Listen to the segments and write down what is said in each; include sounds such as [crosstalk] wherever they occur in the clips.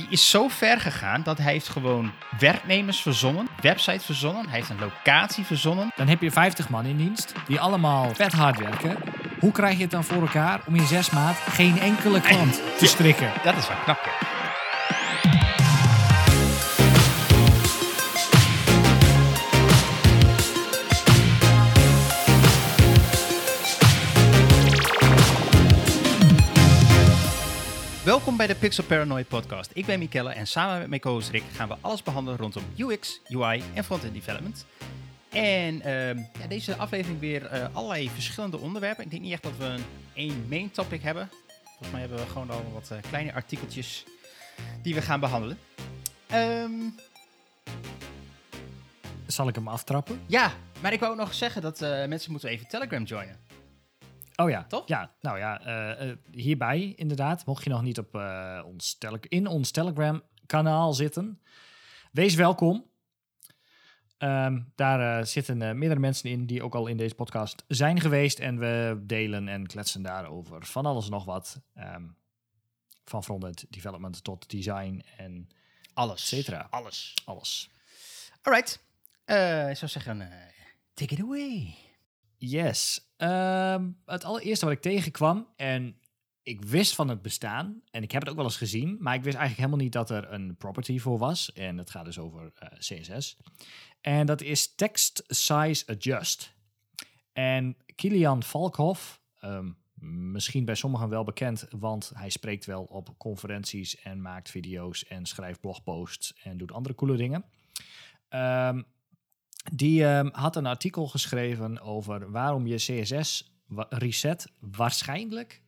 die is zo ver gegaan dat hij heeft gewoon werknemers verzonnen, websites verzonnen, hij heeft een locatie verzonnen. Dan heb je 50 man in dienst die allemaal vet hard werken. Hoe krijg je het dan voor elkaar om in zes maand geen enkele klant [laughs] te strikken? Dat is wel knap. Bij de Pixel Paranoid podcast. Ik ben Mikelle en samen met mijn co-host Rick gaan we alles behandelen rondom UX, UI en front-end development. En ehm, ja, deze aflevering weer eh, allerlei verschillende onderwerpen. Ik denk niet echt dat we een één main topic hebben. Volgens mij hebben we gewoon al wat eh, kleine artikeltjes die we gaan behandelen. Ehm, Zal ik hem aftrappen? ja, maar ik wou ook nog zeggen dat eh, mensen moeten even Telegram joinen. Oh ja, Toch? Ja, nou ja, eh, eh, hierbij inderdaad. Mocht je nog niet op, eh, ons tele- in ons Telegram-kanaal zitten, wees welkom. Ehm, daar zitten meerdere mensen in die ook al in deze podcast zijn geweest. En we delen en kletsen daarover van alles en nog wat. ehm, van front-end development tot design en Alles. et cetera. Alles. Alles. Alright. Eh ik zou zeggen, take it away. Yes. Ehm, het allereerste wat ik tegenkwam, en ik wist van het bestaan, en ik heb het ook wel eens gezien, maar ik wist eigenlijk helemaal niet dat er een property voor was. En het gaat dus over eh, CSS. En dat is Text Size Adjust. En Kilian Valkhoff, ehm, misschien bij sommigen wel bekend, want hij spreekt wel op conferenties en maakt video's en schrijft blogposts en doet andere coole dingen. Ehm, die ehm, had een artikel geschreven over waarom je CSS wa- reset waarschijnlijk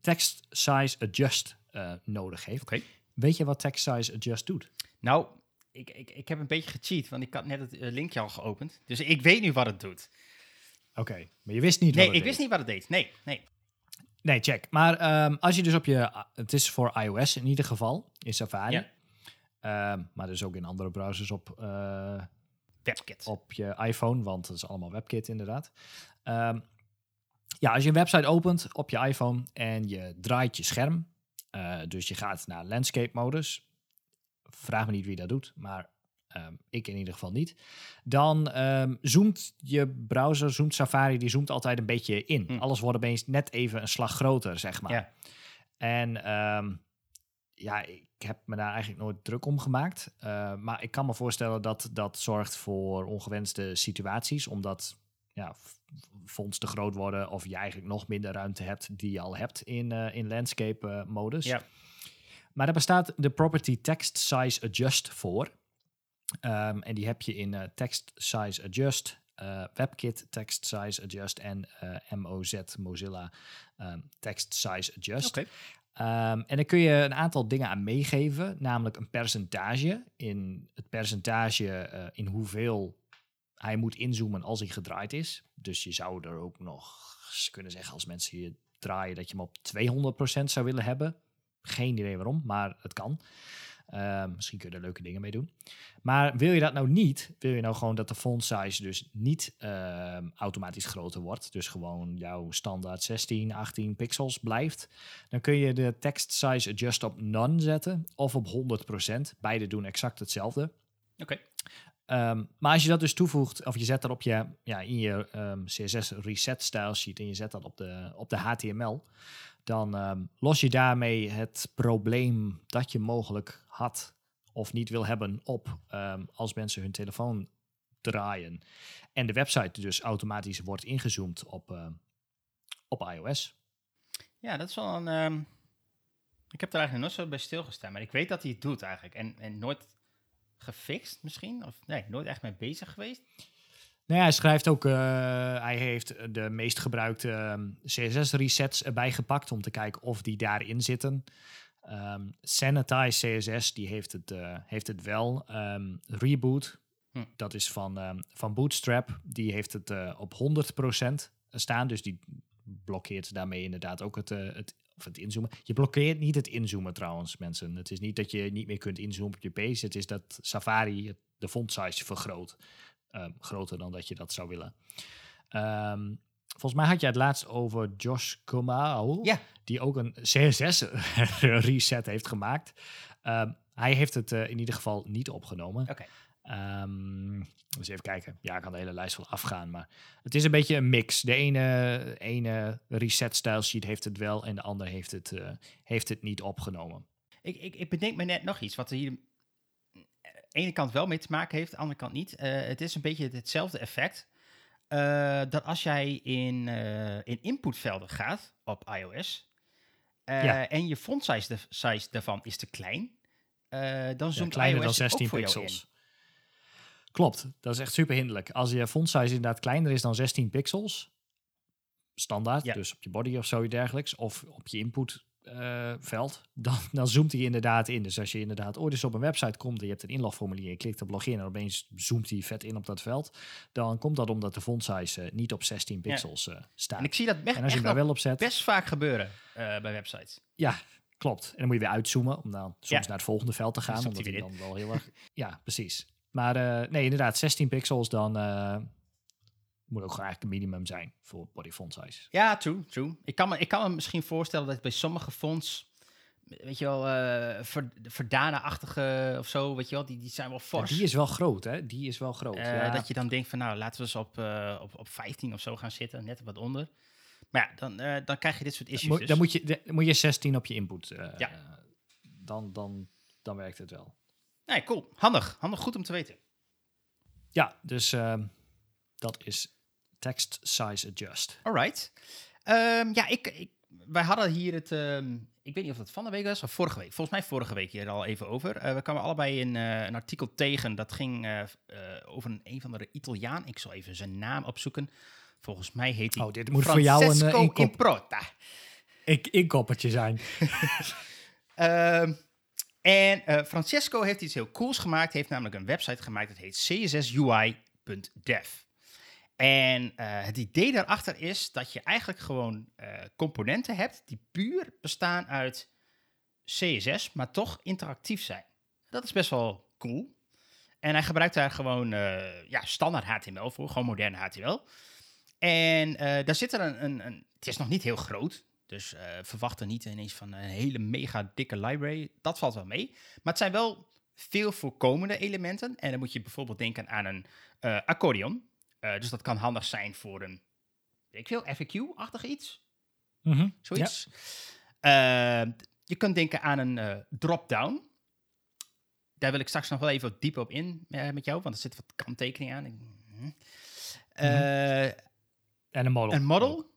text size adjust eh, nodig heeft. Weet je wat text size adjust doet? Nou, ik, ik, ik heb een beetje gecheat, want ik had net het eh, linkje al geopend. Dus ik weet nu wat het doet. Oké, maar je wist niet Nee, wat ik het wist deed. niet wat het deed. Nee, nee. Nee, check. Maar ehm, als je dus op je... Het is voor iOS in ieder geval, in Safari. Ja. Ehm, maar dus ook in andere browsers op, eh, WebKit. op je iPhone, want het is allemaal WebKit inderdaad. Ehm, ja, als je een website opent op je iPhone en je draait je scherm, eh, dus je gaat naar landscape modus, vraag me niet wie dat doet, maar ehm, ik in ieder geval niet, dan ehm, zoomt je browser, zoomt Safari, die zoomt altijd een beetje in. Hm. Alles wordt opeens net even een slag groter, zeg maar. Ja. En ja, ik heb me daar eigenlijk nooit druk om gemaakt. Eh, maar ik kan me voorstellen dat dat zorgt voor ongewenste situaties. Omdat ja, fonds te groot worden of je eigenlijk nog minder ruimte hebt die je al hebt in, eh, in landscape eh, modus. Ja. Maar daar bestaat de property text size adjust voor. Ehm, en die heb je in text size adjust, WebKit text size adjust en MOZ Mozilla ehm, text size adjust. Oké. Ehm, en dan kun je een aantal dingen aan meegeven, namelijk een percentage. In het percentage eh, in hoeveel hij moet inzoomen als hij gedraaid is. Dus je zou er ook nog kunnen zeggen als mensen je draaien dat je hem op 200% zou willen hebben. Geen idee waarom, maar het kan. Ehm, misschien kun je er leuke dingen mee doen. Maar wil je dat nou niet, wil je nou gewoon dat de font size dus niet ehm, automatisch groter wordt, dus gewoon jouw standaard 16, 18 pixels blijft, dan kun je de text size adjust op none zetten of op 100%. Beide doen exact hetzelfde. Oké. Ehm, maar als je dat dus toevoegt, of je zet dat op je, ja, in je CSS reset style sheet en je zet dat op de, op de HTML, dan los je daarmee het probleem dat je mogelijk had of niet wil hebben op ehm, als mensen hun telefoon draaien en de website dus automatisch wordt ingezoomd op, ehm, op iOS. Ja, dat is wel een... ehm, ik heb er eigenlijk nooit zo bij stilgestaan, maar ik weet dat hij het doet eigenlijk. En, en nooit gefixt misschien? Of nee, nooit echt mee bezig geweest? Nou ja, hij schrijft ook, eh, hij heeft de meest gebruikte CSS-resets erbij gepakt om te kijken of die daarin zitten. Ehm Sanitize CSS, die heeft het, eh, heeft het wel. Ehm, Reboot, Hm. dat is van, ehm, van Bootstrap, die heeft het eh, op 100% staan. Dus die blokkeert daarmee inderdaad ook het, eh, het, of het inzoomen. Je blokkeert niet het inzoomen trouwens, mensen. Het is niet dat je niet meer kunt inzoomen op je page. Het is dat Safari de font size vergroot. Groter dan dat je dat zou willen. Ehm, volgens mij had je het laatst over Josh Kumau, Ja. die ook een CSS [laughs] reset heeft gemaakt. Ehm, hij heeft het eh, in ieder geval niet opgenomen. Oké. Ehm, dus even kijken. Ja, ik kan de hele lijst wel afgaan. Maar het is een beetje een mix. De ene, ene reset style sheet heeft het wel en de ander heeft het, eh, heeft het niet opgenomen. Ik, ik, ik bedenk me net nog iets wat er hier aan de ene kant wel mee te maken heeft, aan de andere kant niet. Eh, het is een beetje hetzelfde effect. Eh, dat als jij in, eh, in inputvelden gaat op iOS eh, Ja. en je font size, de, size daarvan is te klein, dan Ja, zoomt kleiner iOS dan 16 ook voor jou pixels. Klopt, dat is echt super hinderlijk. Als je font size inderdaad kleiner is dan 16 pixels, standaard, Ja. dus op je body of zoiets dergelijks, of op je input eh, veld, [laughs] dan, dan zoomt hij inderdaad in. Dus als je inderdaad ooit eens op een website komt en je hebt een inlogformulier, je klikt op login en opeens zoomt hij vet in op dat veld, dan komt dat omdat de font size eh, niet op 16 pixels eh, staat. En ik zie dat echt, En als je hem daar wel op zet, best vaak gebeuren bij websites. ja, klopt. En dan moet je weer uitzoomen om dan soms Ja. naar het volgende veld te gaan, omdat hij dan wel heel erg... [laughs] Ja, precies. Maar nee, inderdaad, 16 pixels dan moet ook gewoon eigenlijk een minimum zijn voor body font size. Ja, true, true. Ik kan me, ik kan me misschien voorstellen dat bij sommige fonts, weet je wel, eh ver, Verdana-achtige of zo, weet je wel, die, die zijn wel Ja, fors. die is wel groot, hè? Die is wel groot. Eh, ja. Dat je dan denkt van, nou, laten we eens op, eh, op, op 15 of zo gaan zitten, net wat onder. Maar ja, dan, dan krijg je dit soort issues Moet- dus. dan, moet je, dan moet je 16 op je input. Ja. dan, dan, dan werkt het wel. Nee, cool. Handig. Handig, goed om te weten. Ja, dus ehm, dat is text size adjust. Alright. Ehm, ja, ik, ik, wij hadden hier het, ehm, ik weet niet of het van de week was of vorige week. Volgens mij vorige week hier al even over. Eh, we kwamen allebei een, eh, een artikel tegen. Dat ging eh, over een, een van de Italiaan. Ik zal even zijn naam opzoeken. Volgens mij heet hij Oh, dit moet voor jou een, Francesco inkop- Improta. Ik, inkoppertje zijn. [laughs] Ehm, en Francesco heeft iets heel cools gemaakt. Hij heeft namelijk een website gemaakt. Dat heet cssui.dev. En eh, het idee daarachter is dat je eigenlijk gewoon eh, componenten hebt die puur bestaan uit CSS, maar toch interactief zijn. Dat is best wel cool. En hij gebruikt daar gewoon eh, ja, standaard HTML voor, gewoon moderne HTML. En daar zit er een, een. Het is nog niet heel groot. Dus verwacht er niet ineens van een hele mega dikke library. Dat valt wel mee. Maar het zijn wel veel voorkomende elementen. En dan moet je bijvoorbeeld denken aan een accordeon. Eh, dus dat kan handig zijn voor een, ik veel, FAQ-achtig iets. Mhm. Zoiets. Eh, je kunt denken aan een eh, drop-down. Daar wil ik straks nog wel even wat dieper op in met jou, want er zit wat kanttekeningen aan. Ik- hm. Eh, En een model. een model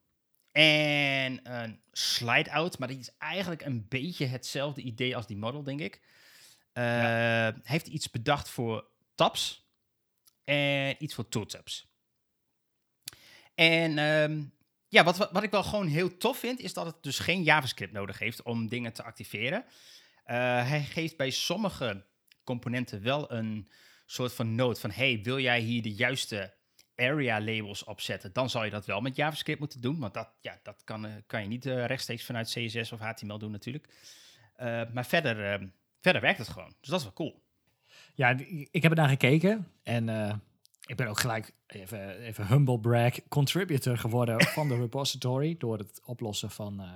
en een slide-out, maar die is eigenlijk een beetje hetzelfde idee als die model, denk ik. Heeft iets bedacht voor tabs en iets voor tooltips. En ehm, ja, wat, wat, ik wel gewoon heel tof vind, is dat het dus geen JavaScript nodig heeft om dingen te activeren. Eh, hij geeft bij sommige componenten wel een soort van note van, hey, wil jij hier de juiste area labels opzetten, dan zal je dat wel met JavaScript moeten doen. Want dat, ja, dat kan, eh, kan je niet eh, rechtstreeks vanuit CSS of HTML doen natuurlijk. Maar verder, eh, verder werkt het gewoon. Dus dat is wel cool. Ja, ik heb er naar gekeken en ik ben ook gelijk even, even humble brag contributor geworden [laughs] van de repository door het oplossen van eh,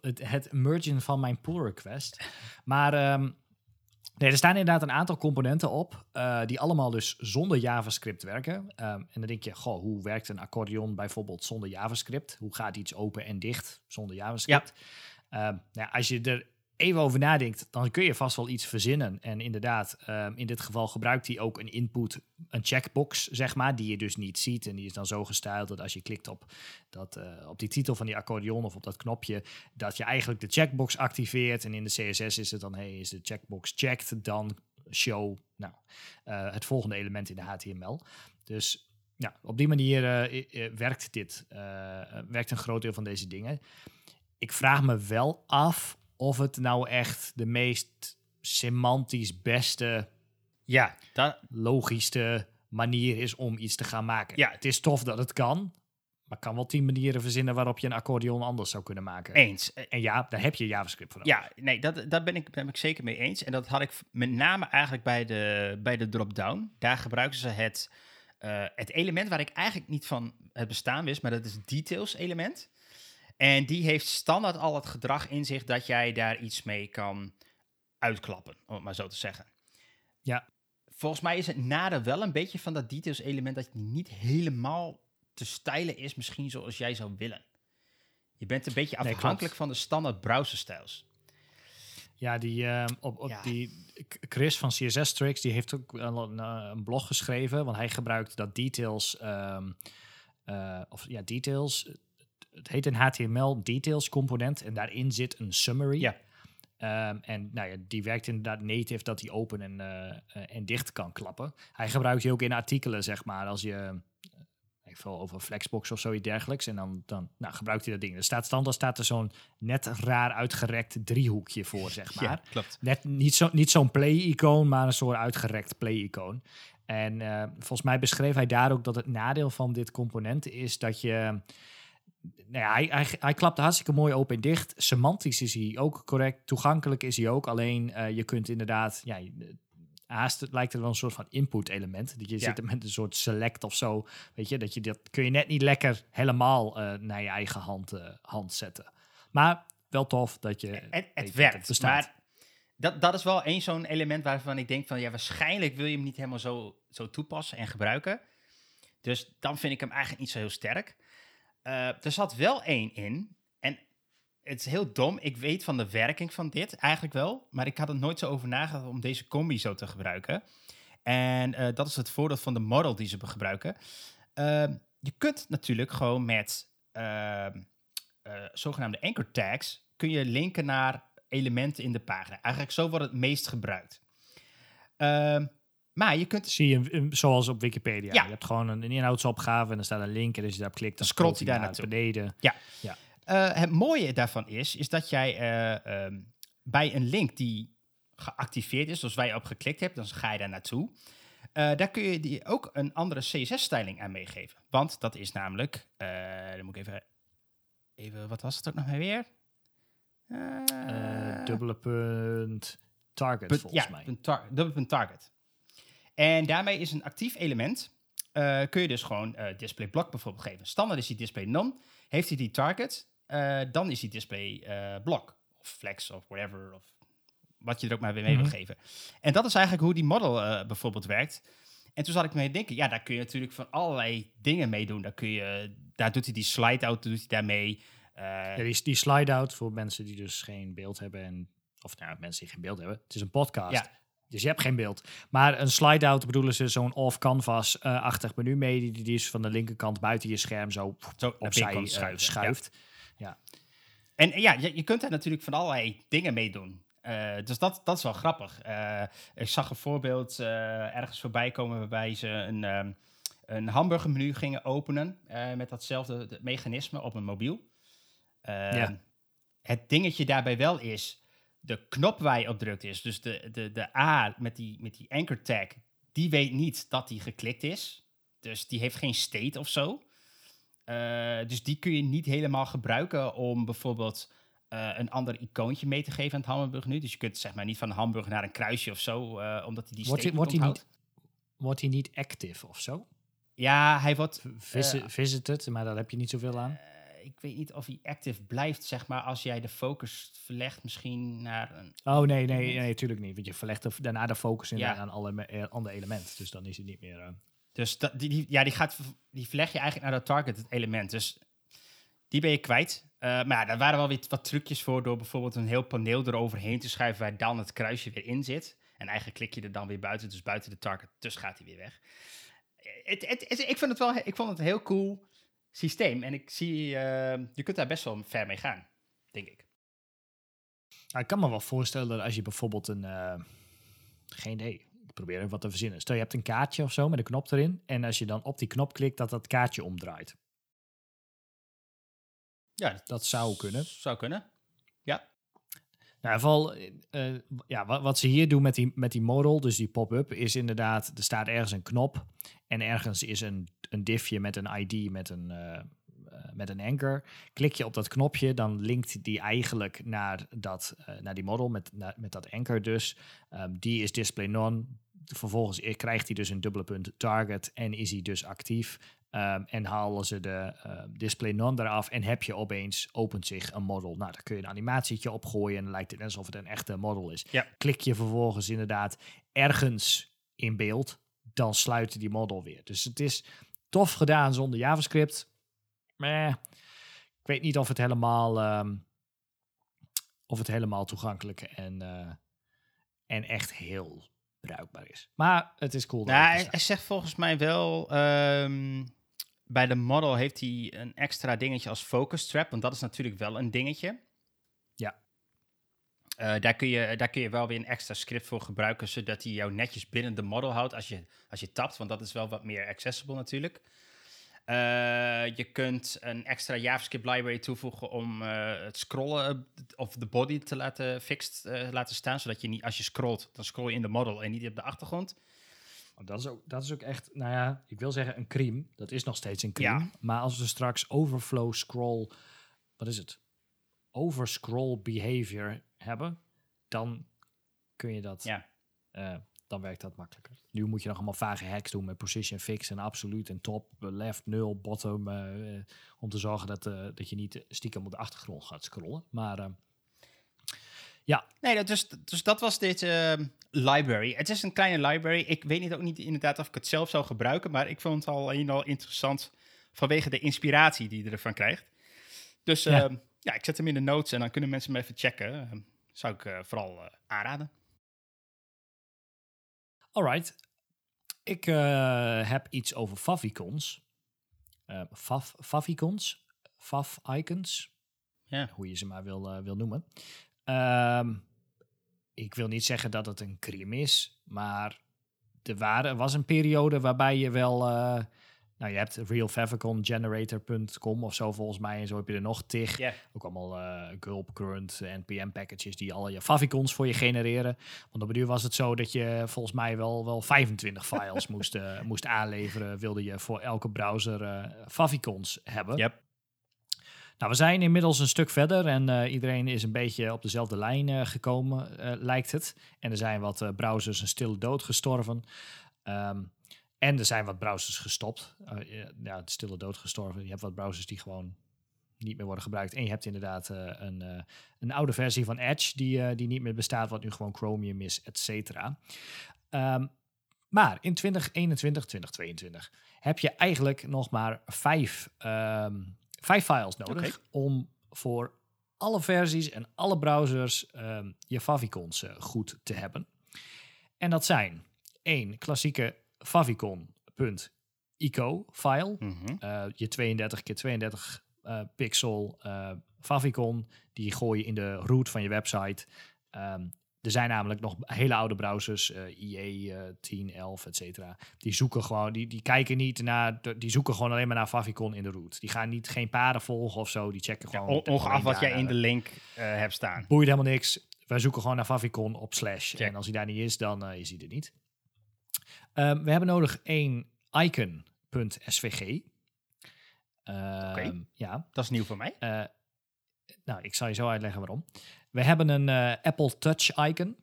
het, het mergen van mijn pull request. Maar ehm, nee, er staan inderdaad een aantal componenten op eh, die allemaal dus zonder JavaScript werken. Ehm, en dan denk je, goh, hoe werkt een accordeon bijvoorbeeld zonder JavaScript? Hoe gaat iets open en dicht zonder JavaScript? Ehm, nou ja, als je er even over nadenkt, dan kun je vast wel iets verzinnen. En inderdaad, ehm, in dit geval gebruikt hij ook een input, een checkbox, zeg maar, die je dus niet ziet. En die is dan zo gestyled dat als je klikt op, dat, eh, op die titel van die accordeon of op dat knopje, dat je eigenlijk de checkbox activeert. En in de CSS is het dan, hey, is de checkbox checked, dan show nou, eh, het volgende element in de HTML. Dus ja, op die manier eh, werkt dit, werkt een groot deel van deze dingen. Ik vraag me wel af of het nou echt de meest semantisch beste, Ja, dat, logischste manier is om iets te gaan maken. Ja. Het is tof dat het kan, maar kan wel tien manieren verzinnen waarop je een accordeon anders zou kunnen maken. eens. En ja, daar heb je JavaScript voor nodig. Ja, nee, dat, daar ben ik, ben ik zeker mee eens. En dat had ik met name eigenlijk bij de, bij de drop-down. Daar gebruiken ze het, eh, het element waar ik eigenlijk niet van het bestaan wist, maar dat is details element. En die heeft standaard al het gedrag in zich dat jij daar iets mee kan uitklappen, om het maar zo te zeggen. Ja. Volgens mij is het nadeel wel een beetje van dat details element dat het niet helemaal te stylen is, misschien zoals jij zou willen. Je bent een beetje afhankelijk van de standaard browserstyles. Ja, die, ehm, op, op Ja. die Chris van CSS Tricks, die heeft ook een, eh, een blog geschreven, want hij gebruikt dat details, ehm, eh, of ja, details, het heet een HTML details component en daarin zit een summary. Ja. Ehm, en nou ja, die werkt inderdaad native dat die open en, eh, en dicht kan klappen. Hij gebruikt die ook in artikelen, zeg maar, als je eh, ik veel over Flexbox of zoiets dergelijks. En dan, dan nou, gebruikt hij dat ding. Er staat standaard staat er zo'n net raar uitgerekt driehoekje voor, zeg maar. Ja, klopt. Net niet, zo, niet zo'n play-icoon, maar een soort uitgerekt play-icoon. En eh, volgens mij beschreef hij daar ook dat het nadeel van dit component is dat je. Nou ja, hij, hij, hij klapt hartstikke mooi open en dicht. Semantisch is hij ook correct. Toegankelijk is hij ook. Alleen eh, je kunt inderdaad. Ja, je- haast het lijkt er wel een soort van input element. Dat je Ja. zit met een soort select of zo. Weet je, dat je dat kun je net niet lekker helemaal eh, naar je eigen hand, eh, hand zetten. Maar wel tof dat je. Het, het werkt, maar dat, dat is wel één zo'n element waarvan ik denk van... ja, waarschijnlijk wil je hem niet helemaal zo, zo toepassen en gebruiken. Dus dan vind ik hem eigenlijk niet zo heel sterk. Eh, er zat wel één in. En het is heel dom. Ik weet van de werking van dit eigenlijk wel. Maar ik had er nooit zo over nagedacht om deze combi zo te gebruiken. En eh, dat is het voordeel van de model die ze gebruiken. Ehm, je kunt natuurlijk gewoon met ehm, eh, zogenaamde anchor tags... kun je linken naar elementen in de pagina. Eigenlijk zo wordt het meest gebruikt. Maar je kunt Zie je, zoals op Wikipedia. Ja. Je hebt gewoon een, een inhoudsopgave en er staat een link. En als je daarop klikt, dan scrolt hij daar naar beneden. Eh, het mooie daarvan is, is dat jij eh, ehm, bij een link die geactiveerd is, dus waar je op geklikt hebt, dan ga je daar naartoe. Eh, daar kun je die ook een andere CSS-styling aan meegeven. Want dat is namelijk, dan moet ik even, even, wat was het ook nog maar weer? Dubbele punt target, volgens ja, mij. punt tar- dubbele punt target. En daarmee is een actief element, eh, kun je dus gewoon eh, display block bijvoorbeeld geven. Standaard is die display none. Heeft hij die target, eh, dan is die display block. Of flex of whatever. Of wat je er ook maar weer mee Mhm. wil geven. En dat is eigenlijk hoe die model bijvoorbeeld werkt. En toen zat ik mee te denken, ja, daar kun je natuurlijk van allerlei dingen mee doen. Daar, kun je, daar doet hij die slide-out, doet hij daarmee. Ja, die, die slide-out voor mensen die dus geen beeld hebben. En, of nou, mensen die geen beeld hebben. Het is een podcast. Ja. Dus je hebt geen beeld. Maar een slide-out bedoelen ze zo'n off-canvas-achtig menu mee. Die, die is van de linkerkant buiten je scherm zo zo opzij eh, schuiven, ja. schuift. En ja, je, je kunt daar natuurlijk van allerlei dingen mee doen. Eh, dus dat, dat is wel grappig. Eh, ik zag een voorbeeld ergens voorbij komen waarbij ze een, ehm, een hamburgermenu gingen openen met datzelfde de- mechanisme op een mobiel. Ja. Het dingetje daarbij wel is, de knop waar je op drukt is, dus de, de, de A met die, met die anchor tag, die weet niet dat die geklikt is. Dus die heeft geen state of zo. Eh, dus die kun je niet helemaal gebruiken om bijvoorbeeld eh, een ander icoontje mee te geven aan het hamburger nu. Dus je kunt zeg maar niet van een hamburger naar een kruisje of zo, eh, omdat hij die state hij- wordt hij onthoudt. Wordt hij niet active of zo? Ja, hij wordt... Visi- visited, maar daar heb je niet zoveel aan. Ik weet niet of hij active blijft, zeg maar, als jij de focus verlegt misschien naar een... Oh nee, nee, nee, natuurlijk niet. Want je verlegt er daarna de focus in Ja. aan alle me- eh, ander element. Dus dan is het niet meer. eh, Dus dat, die, die, ja, die, gaat, die verleg je eigenlijk naar dat target element. Dus die ben je kwijt. Eh, maar ja, daar waren wel weer wat trucjes voor door bijvoorbeeld een heel paneel eroverheen te schuiven waar dan het kruisje weer in zit. En eigenlijk klik je er dan weer buiten, dus buiten de target, dus gaat hij weer weg. Het, het, het- ik, vind het wel, ik vond het heel cool systeem en ik zie, eh, je kunt daar best wel ver mee gaan, denk ik. Nou, ik kan me wel voorstellen dat als je bijvoorbeeld een. eh, geen idee. Ik probeer even wat te verzinnen. Stel je hebt een kaartje of zo met een knop erin. En als je dan op die knop klikt, dat dat kaartje omdraait. Ja, Dat zou kunnen. Zou kunnen. Nou, ieder geval, eh, ja, wat, wat ze hier doen met die, met die model, dus die pop-up, is inderdaad, er staat ergens een knop en ergens is een, een diffje met een ID met een, eh, met een anchor. Klik je op dat knopje, dan linkt die eigenlijk naar, dat, eh, naar die model met, naar- met dat anchor dus. Ehm, die is display none. Vervolgens krijgt hij dus een dubbele punt target en is hij dus actief. Ehm, en halen ze de uh, display none eraf en heb je opeens, opent zich een model. Nou, dan kun je een animatietje opgooien en dan lijkt het net alsof het een echte model is. Ja. Klik je vervolgens inderdaad ergens in beeld, dan sluit die model weer. Dus het is tof gedaan zonder JavaScript. Maar ik weet niet of het helemaal, ehm, of het helemaal toegankelijk en, uh, en echt heel bruikbaar is. Maar het is cool. Nou, hij, hij, zegt volgens mij wel. Um, bij de model heeft hij een extra dingetje als focus trap. Want dat is natuurlijk wel een dingetje. Uh, daar, kun je, daar kun je wel weer een extra script voor gebruiken. Zodat hij jou netjes binnen de model houdt als je, als je tapt. Want dat is wel wat meer accessible natuurlijk. Uh, je kunt een extra JavaScript library toevoegen om uh, het scrollen of de body te laten fixed laten staan, zodat je niet als je scrolt, dan scroll je in de model en niet op de achtergrond. Dat is, ook, dat is ook echt, nou ja, ik wil zeggen een cream. Dat is nog steeds een cream. Ja. Maar als we straks overflow scroll, wat is het? Overscroll behavior hebben, dan kun je dat ja dan werkt dat makkelijker. Nu moet je nog allemaal vage hacks doen met position fix en absoluut en top, left, nul, bottom. Uh, om te zorgen dat, uh, dat je niet stiekem op de achtergrond gaat scrollen. Maar ja. Nee, dat, dus, dus dat was dit library. Het is een kleine library. Ik weet niet, ook niet inderdaad of ik het zelf zou gebruiken, maar ik vond het al, al interessant vanwege de inspiratie die je ervan krijgt. Dus ja. ja. ik zet hem in de notes en dan kunnen mensen hem even checken. Zou ik vooral aanraden. Alright. Ik uh, heb iets over favicons. Fav, favicons? Fav-icons? Ja. Hoe je ze maar wil, wil noemen. Um, ik wil niet zeggen dat het een crime is, maar er, waren, er was een periode waarbij je wel nou, je hebt realfavicon.generator.com of zo volgens mij. En zo heb je er nog tig. Yeah. Ook allemaal uh, Gulp, Current, NPM packages die al je favicons voor je genereren. Want op een duur was het zo dat je volgens mij wel, wel 25 [laughs] files moest, uh, moest aanleveren. Wilde je voor elke browser uh, favicons hebben. Yep. Nou, we zijn inmiddels een stuk verder en iedereen is een beetje op dezelfde lijn gekomen, lijkt het. En er zijn wat browsers een stille dood gestorven. Um, en er zijn wat browsers gestopt. Uh, ja, het stille dood gestorven. Je hebt wat browsers die gewoon niet meer worden gebruikt. En je hebt inderdaad uh, een, uh, een oude versie van Edge die, die niet meer bestaat, wat nu gewoon Chromium is, et cetera. Um, maar in 2021, 2022 heb je eigenlijk nog maar vijf, um, vijf files nodig okay. om voor alle versies en alle browsers um, je favicons goed te hebben. En dat zijn één klassieke favicon.ico file. Mm -hmm. uh, je 32 keer 32 uh, pixel uh, favicon, die gooi je in de root van je website. Um, er zijn namelijk nog hele oude browsers, IE 10, 11, et cetera. Die zoeken gewoon, die, die kijken niet naar, die zoeken gewoon alleen maar naar favicon in de root. Die gaan niet geen paden volgen of zo, die checken gewoon. Ja, ongeacht wat jij in de link hebt staan. Boeit helemaal niks. Wij zoeken gewoon naar favicon op slash. Check. En als hij daar niet is, dan is hij er niet. Um, we hebben nodig één icon.svg. Um, okay. Ja. Dat is nieuw voor mij. Uh, nou, ik zal je zo uitleggen waarom. We hebben een uh, Apple Touch icon.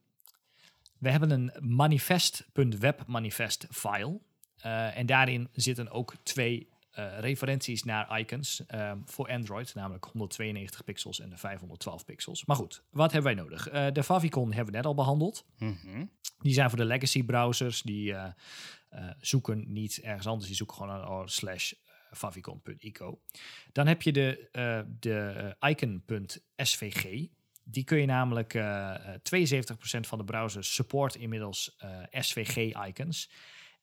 We hebben een manifest.webmanifest file. Uh, en daarin zitten ook twee referenties naar icons um, voor Android, namelijk 192 pixels en de 512 pixels. Maar goed, wat hebben wij nodig? Uh, de favicon hebben we net al behandeld. Mm -hmm. Die zijn voor de legacy browsers, die uh, zoeken niet ergens anders, die zoeken gewoon naar slash favicon.ico. Dan heb je de, de icon.svg. Die kun je namelijk, 72% van de browsers support inmiddels SVG-icons.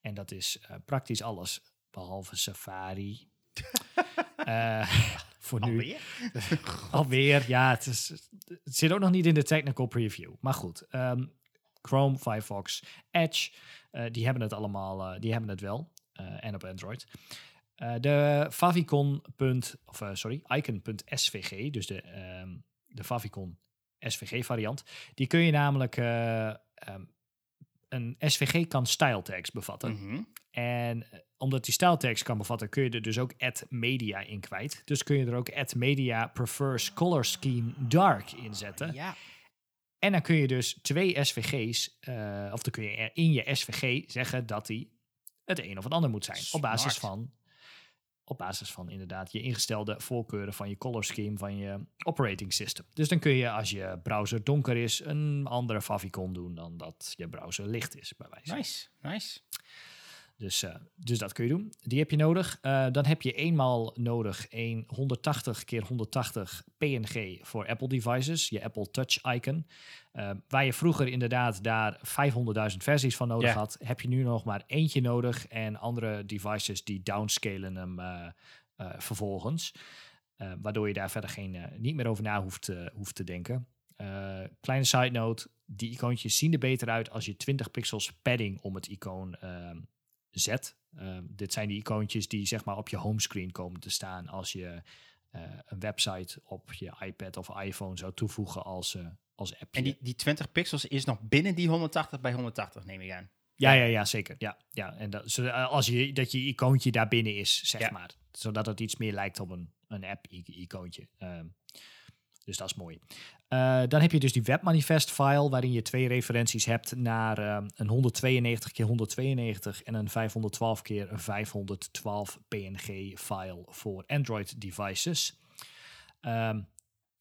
En dat is praktisch alles behalve Safari. uh, [laughs] voor nu. Alweer? [laughs] Alweer, ja. Het, is, het zit ook nog niet in de technical preview. Maar goed, um, Chrome, Firefox, Edge, uh, die hebben het allemaal, uh, die hebben het wel. en op Android. de favicon. Of, sorry, icon.svg, dus de, um, de favicon SVG variant, die kun je namelijk um, een SVG kan style tags bevatten. Mm -hmm. En omdat die style tags kan bevatten, kun je er dus ook add media in kwijt. Dus kun je er ook add media prefers color scheme dark in zetten. Ja. En dan kun je dus twee SVG's, uh, of dan kun je in je SVG zeggen dat die het een of het ander moet zijn. Smart. Op basis van op basis van inderdaad je ingestelde voorkeuren van je color scheme van je operating system. Dus dan kun je als je browser donker is een andere favicon doen dan dat je browser licht is, bij wijze. Nice, nice. Dus, eh, dus dat kun je doen. Die heb je nodig. Eh, dan heb je eenmaal nodig een 180 keer 180 PNG voor Apple devices, je Apple Touch icon. Eh, waar je vroeger inderdaad daar 500.000 versies van nodig had, heb je nu nog maar eentje nodig en andere devices die downscalen hem vervolgens. Waardoor je daar verder geen, niet meer over na hoeft, hoeft te denken. Kleine side note, die icoontjes zien er beter uit als je 20 pixels padding om het icoon ehm, zet. Ehm, dit zijn die icoontjes die zeg maar op je homescreen komen te staan als je eh, een website op je iPad of iPhone zou toevoegen als, eh, als appje. En die, die 20 pixels is nog binnen die 180 bij 180, neem ik aan. Ja, ja, ja, zeker. Ja, ja. En dat, eh, als je, dat je icoontje daar binnen is, zeg Ja. maar. Zodat het iets meer lijkt op een, een app-icoontje. Ehm, dus dat is mooi. Eh, dan heb je dus die webmanifest-file, waarin je twee referenties hebt naar ehm, een 192 keer 192 en een 512 keer 512 PNG-file voor Android-devices. Ehm,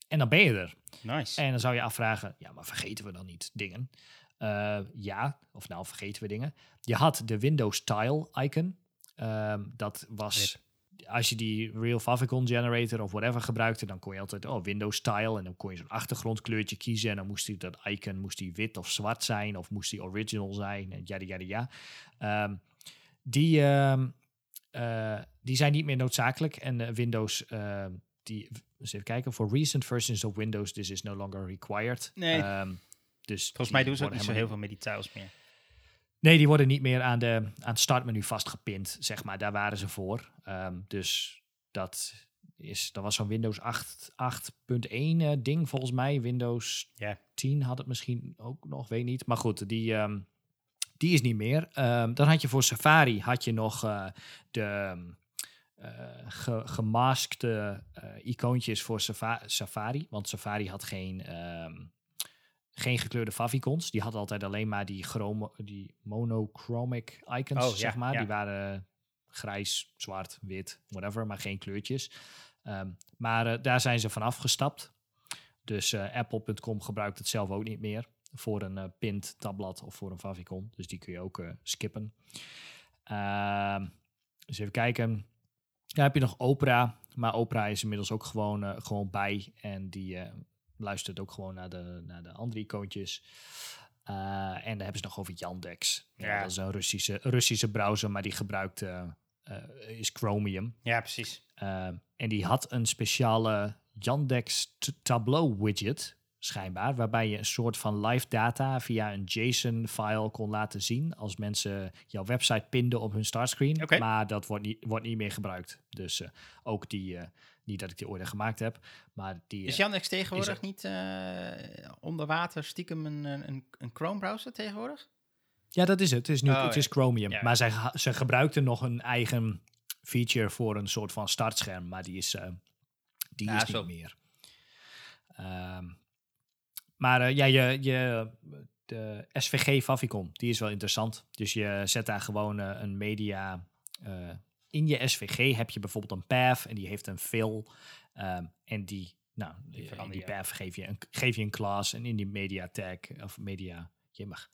en dan ben je er. Nice. En dan zou je afvragen, ja, maar vergeten we dan niet dingen? Eh, ja, of nou vergeten we dingen. Je had de Windows Tile icon. Ehm, dat was, als je die Real Favicon Generator of whatever gebruikte, dan kon je altijd, oh, Windows Tile. En dan kon je zo'n achtergrondkleurtje kiezen. En dan moest die, dat icon moest die wit of zwart zijn, of moest die original zijn. En ja, ja, ja. Ehm, die, ehm, eh, die zijn niet meer noodzakelijk. En eh, Windows, ehm, die, eens even kijken, voor recent versions of Windows, this is no longer required. Nee. Ehm, dus Volgens mij doen ze ook niet zo helemaal heel veel met die tiles meer. Nee, die worden niet meer aan, de, aan het startmenu vastgepind, zeg maar. Daar waren ze voor. Ehm, dus dat, is, dat was zo'n Windows 8 8.1 eh, ding volgens mij. Windows Ja. 10 had het misschien ook nog, weet niet. Maar goed, die, ehm, die is niet meer. Ehm, dan had je voor Safari had je nog eh, de eh, ge- gemaskte icoontjes voor Safa- Safari. Want Safari had geen, geen gekleurde favicons. Die had altijd alleen maar die, chromo- die monochromic icons, Oh, ja, zeg maar. ja. Die waren grijs, zwart, wit, whatever, maar geen kleurtjes. Ehm, maar eh, daar zijn ze van afgestapt. Dus eh, Apple.com gebruikt het zelf ook niet meer voor een eh pint tabblad of voor een favicon. Dus die kun je ook skippen. Ehm dus even kijken. Dan heb je nog Opera. Maar Opera is inmiddels ook gewoon, gewoon bij. En die luistert ook gewoon naar de, naar de andere icoontjes. Eh, en dan hebben ze nog over Yandex. Ja, Ja. Dat is een Russische, Russische browser, maar die gebruikt eh, eh, is Chromium. Ja, precies. En die had een speciale Yandex Tableau widget, schijnbaar, waarbij je een soort van live data via een JSON-file kon laten zien als mensen jouw website pinden op hun startscreen. Maar dat wordt niet, wordt niet meer gebruikt. Dus eh, ook die, eh, niet dat ik die ooit gemaakt heb, maar die... Is eh, Yandex tegenwoordig er- niet eh, onder water stiekem een, een, een Chrome-browser tegenwoordig? Ja, dat is het. Het is nu Oh, het ja. is Chromium. Ja. Maar zij, ha- ze gebruikten nog een eigen feature voor een soort van startscherm, maar die is, eh, die Ja, is zo. niet meer. Ehm, maar eh, ja, je, je, de SVG Favicon, die is wel interessant. Dus je zet daar gewoon eh, een media... eh, in je SVG heb je bijvoorbeeld een path en die heeft een fill. ehm, en die, nou, Die in die path geef je, een, geef je een class en in die media tag, of media, je mag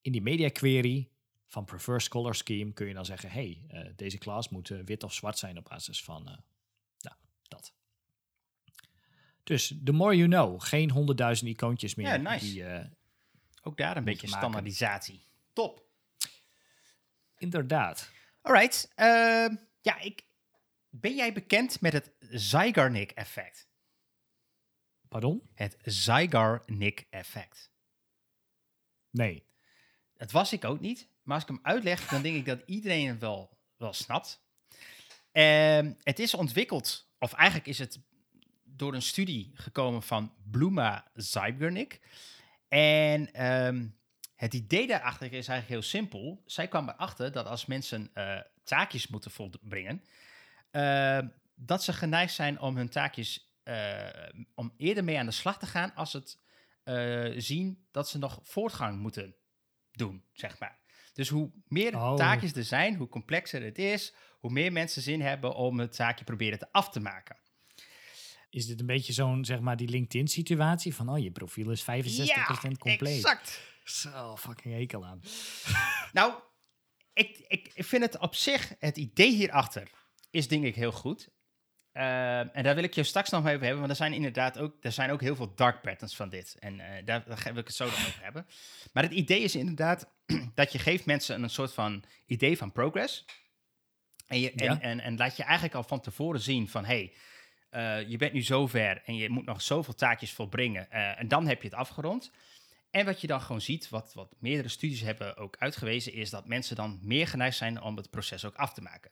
in die media query van Preferred Color Scheme kun je dan zeggen: hey, deze class moet wit of zwart zijn op basis van. Dus the more you know, geen honderdduizend icoontjes meer. Ja, nice. Die, eh, Ook daar een beetje maken. standaardisatie. Top. inderdaad. Alright. ehm, ja, ik, ben jij bekend met het Zeigarnik-effect? Pardon? Het Zeigarnik-effect. Nee. Dat was ik ook niet. Maar als ik hem uitleg, dan denk ik dat iedereen het wel, wel snapt. Ehm, het is ontwikkeld, of eigenlijk is het door een studie gekomen van Bluma Zeigarnik. En ehm, het idee daarachter is eigenlijk heel simpel. Zij kwam erachter dat als mensen eh, taakjes moeten volbrengen, eh, dat ze geneigd zijn om hun taakjes eh, om eerder mee aan de slag te gaan als het eh, zien dat ze nog voortgang moeten doen, zeg maar. Dus hoe meer Oh. taakjes er zijn, hoe complexer het is, hoe meer mensen zin hebben om het taakje proberen te af te maken. Is dit een beetje zo'n, zeg maar, die LinkedIn-situatie? Van, oh, je profiel is 65% compleet. exact. Zo, fucking hekel aan. [laughs] Nou, ik, ik, ik vind het op zich, het idee hierachter is denk ik heel goed. Ehm, en daar wil ik je straks nog even hebben, want er zijn inderdaad ook, er zijn ook heel veel dark patterns van dit. En eh, daar, daar wil ik het zo nog over hebben. Maar het idee is inderdaad [clears throat] dat je geeft mensen een soort van idee van progress. En, je, en, Ja. en, en laat je eigenlijk al van tevoren zien van, hey, eh, je bent nu zover en je moet nog zoveel taakjes volbrengen. eh, en dan heb je het afgerond. En wat je dan gewoon ziet, wat, wat meerdere studies hebben ook uitgewezen, is dat mensen dan meer geneigd zijn om het proces ook af te maken.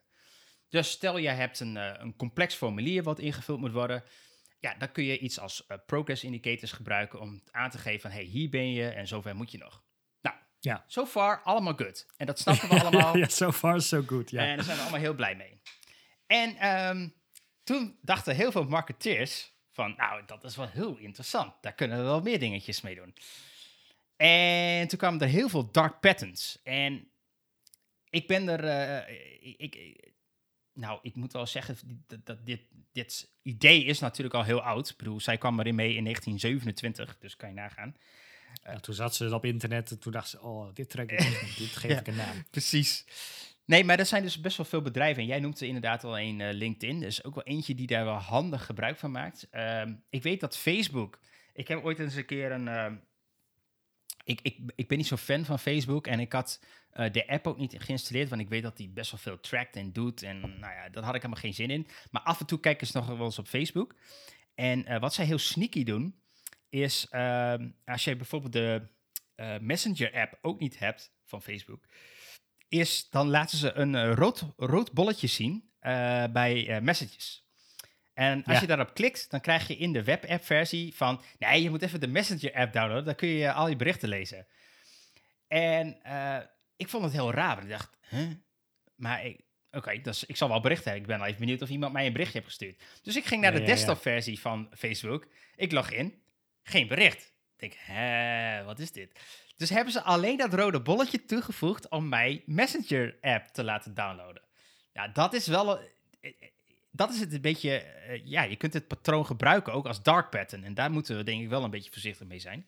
Dus stel je hebt een, eh, een complex formulier wat ingevuld moet worden. Ja, dan kun je iets als progress indicators gebruiken om aan te geven van hey, hier ben je en zover moet je nog. Nou, Ja. so far allemaal good. En dat snappen we allemaal. [laughs] ja, so far so good, ja. En daar zijn we allemaal heel blij mee. En ehm, toen dachten heel veel marketeers van, nou, dat is wel heel interessant. Daar kunnen we wel meer dingetjes mee doen. En toen kwamen er heel veel dark patterns. En ik ben er, eh, ik, ik- nou, ik moet wel zeggen dat, dat dit, dit idee is natuurlijk al heel oud. Ik bedoel, zij kwam erin mee in 1927, dus kan je nagaan. Ja, toen zat ze op internet en toen dacht ze, oh, dit trek ik niet, dit geef [laughs] Ja. ik een naam. Precies. Nee, maar er zijn dus best wel veel bedrijven. En jij noemt er inderdaad al een eh, LinkedIn. Is ook wel eentje die daar wel handig gebruik van maakt. Ehm, ik weet dat Facebook. Ik heb ooit eens een keer een. ehm, ik, ik, ik ben niet zo fan van Facebook. En ik had eh, de app ook niet geïnstalleerd. Want ik weet dat die best wel veel trackt en doet. En nou ja, daar had ik helemaal geen zin in. Maar af en toe kijken ze nog wel eens op Facebook. En eh, wat zij heel sneaky doen. Is ehm, als je bijvoorbeeld de Messenger-app ook niet hebt van Facebook is dan laten ze een eh, rood, rood bolletje zien eh, bij eh, messages. En als Ja. je daarop klikt, dan krijg je in de webapp versie van... Nee, je moet even de Messenger-app downloaden, dan kun je al je berichten lezen. En ik vond het heel raar, want ik dacht... Huh? Maar ik- oké, dus ik zal wel berichten hebben. Ik ben wel even benieuwd of iemand mij een berichtje heeft gestuurd. Dus ik ging naar Ja, de ja. desktop-versie van Facebook. Ik log in, geen bericht. Ik denk, hè, wat is dit? Dus hebben ze alleen dat rode bolletje toegevoegd om mij Messenger-app te laten downloaden. Ja, dat is wel... eh, eh, Dat is het een beetje... eh, ja, je kunt het patroon gebruiken ook als dark pattern. En daar moeten we denk ik wel een beetje voorzichtig mee zijn.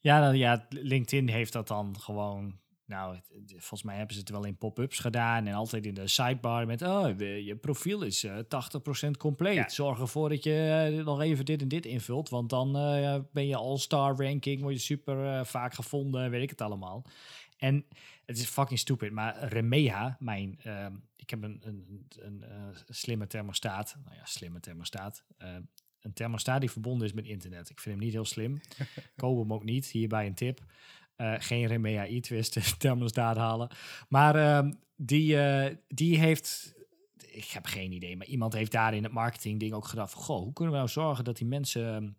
Ja, dan, ja, LinkedIn heeft dat dan gewoon. Nou, het- het- volgens mij hebben ze het wel in pop-ups gedaan en altijd in de sidebar met, oh, de- je profiel is eh 80% compleet. Ja. Zorg ervoor dat je eh, nog even dit en dit invult, want dan eh, ben je all-star ranking, word je super eh, vaak gevonden, weet ik het allemaal. En het is fucking stupid, maar Remea, mijn, ehm, ik heb een, een, een, eh, slimme thermostaat, nou ja, slimme thermostaat, eh, een thermostaat die verbonden is met internet. Ik vind hem niet heel slim. [laughs] Koop hem ook niet. Hierbij een tip. Eh, geen Remea e-twist [laughs] thermostaat halen. Maar ehm, die, eh, die heeft... Ik heb geen idee, maar iemand heeft daar in het marketing ding ook gedacht van... Goh, hoe kunnen we nou zorgen dat die mensen ehm,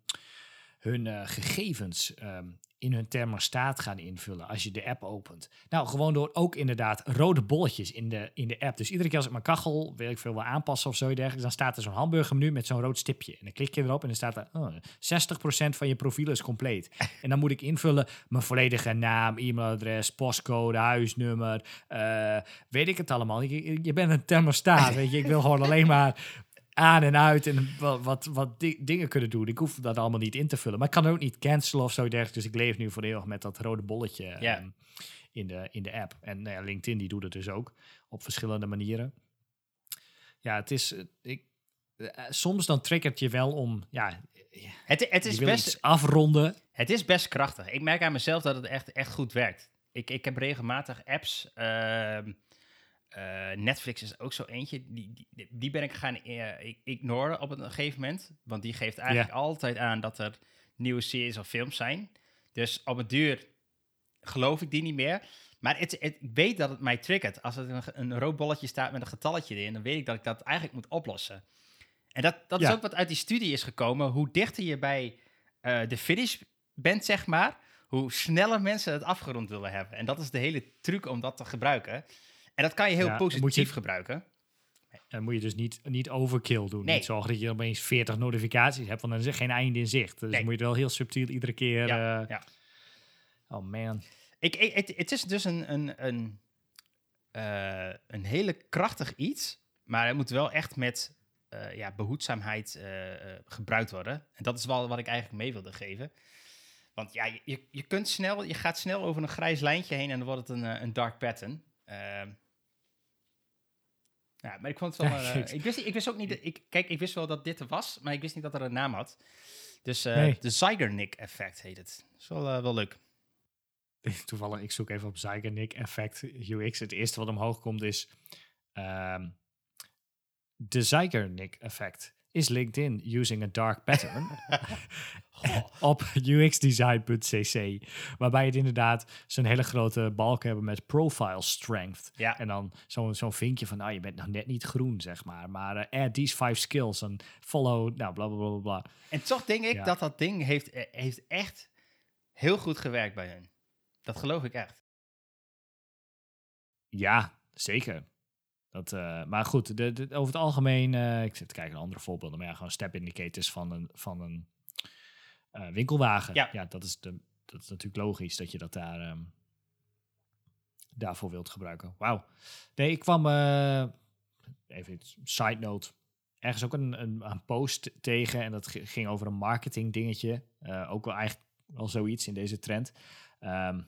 hun eh, gegevens ehm, in hun thermostaat gaan invullen als je de app opent? Nou, gewoon door ook inderdaad rode bolletjes in de, in de app. Dus iedere keer als ik mijn kachel, weet ik veel, wil aanpassen of zo dergelijks... dan staat er zo'n hamburgermenu met zo'n rood stipje. En dan klik je erop en dan staat er... Oh, 60% van je profiel is compleet. [laughs] En dan moet ik invullen mijn volledige naam, e-mailadres, postcode, huisnummer. eh, weet ik het allemaal. Je, je bent een thermostaat, weet je. Ik wil gewoon [laughs] alleen maar aan en uit en wat, wat, wat di- dingen kunnen doen. Ik hoef dat allemaal niet in te vullen. Maar ik kan ook niet cancelen of zo dergelijks. Dus ik leef nu voor eeuwig met dat rode bolletje ehm, in, de, in de app. En nou ja, LinkedIn die doet het dus ook op verschillende manieren. Ja, het is... eh, Ik, eh, soms dan triggert je wel om... Ja, Het, het, is best, afronden. het is best krachtig. Ik merk aan mezelf dat het echt, echt goed werkt. Ik, ik heb regelmatig apps. ehm, eh, Netflix is ook zo eentje. Die, die, die ben ik gaan eh, ik- ignoren op een gegeven moment. Want die geeft eigenlijk altijd aan dat er nieuwe series of films zijn. Dus op een duur geloof ik die niet meer. Maar het, het, ik weet dat het mij triggert. Als er een, een rood bolletje staat met een getalletje erin, dan weet ik dat ik dat eigenlijk moet oplossen. En dat, dat is ook wat uit die studie is gekomen. Hoe dichter je bij eh, de finish bent, zeg maar, hoe sneller mensen het afgerond willen hebben. En dat is de hele truc om dat te gebruiken. En dat kan je heel Ja, positief je- gebruiken. Dan moet je dus niet, niet overkill doen. Nee. Niet zorgen dat je opeens 40 notificaties hebt, want dan is er geen einde in zicht. Dus Nee. dan moet je het wel heel subtiel iedere keer... Ja, eh, ja. Oh man. Ik, ik, het, het is dus een, een, een, eh, een hele krachtig iets, maar het moet wel echt met eh, ja, behoedzaamheid eh, eh, gebruikt worden. En dat is wel wat ik eigenlijk mee wilde geven. Want ja, je, je, kunt snel, je gaat snel over een grijs lijntje heen en dan wordt het een, een dark pattern. Ehm, ja, maar ik vond het [laughs] wel. Eh, ik- wist, ik wist ook niet. Ik, kijk, ik wist wel dat dit er was, maar ik wist niet dat er een naam had. Dus eh, Nee. de Zeigarnik effect heet het. Dat is wel, eh, wel leuk. [laughs] Toevallig, ik zoek even op Zeigarnik Effect UX. Het eerste wat omhoog komt is... ehm, de Zeigarnik Effect is LinkedIn using a dark pattern [laughs] op uxdesign.cc. Waarbij het inderdaad zo'n hele grote balk hebben met profile strength. Ja. En dan zo'n zo'n vinkje van, nou, je bent nog net niet groen, zeg maar. Maar eh, add these five skills en follow, nou, bla, bla, bla, bla. En toch denk ik Ja. dat dat ding heeft, eh, heeft echt heel goed gewerkt bij hun. Dat geloof ik echt. Ja, zeker. Dat, eh, maar goed, de, de- over het algemeen, eh, ik zit te kijken naar andere voorbeelden, maar ja, gewoon step indicators van een, van een eh, winkelwagen. Ja. dat, is de, dat is natuurlijk logisch dat je dat daar, ehm, daarvoor wilt gebruiken. Wauw. Nee, ik kwam, even iets, side note, ergens ook een, een, een post tegen en dat ging over een marketing dingetje. Ook wel eigenlijk wel zoiets in deze trend. Ehm,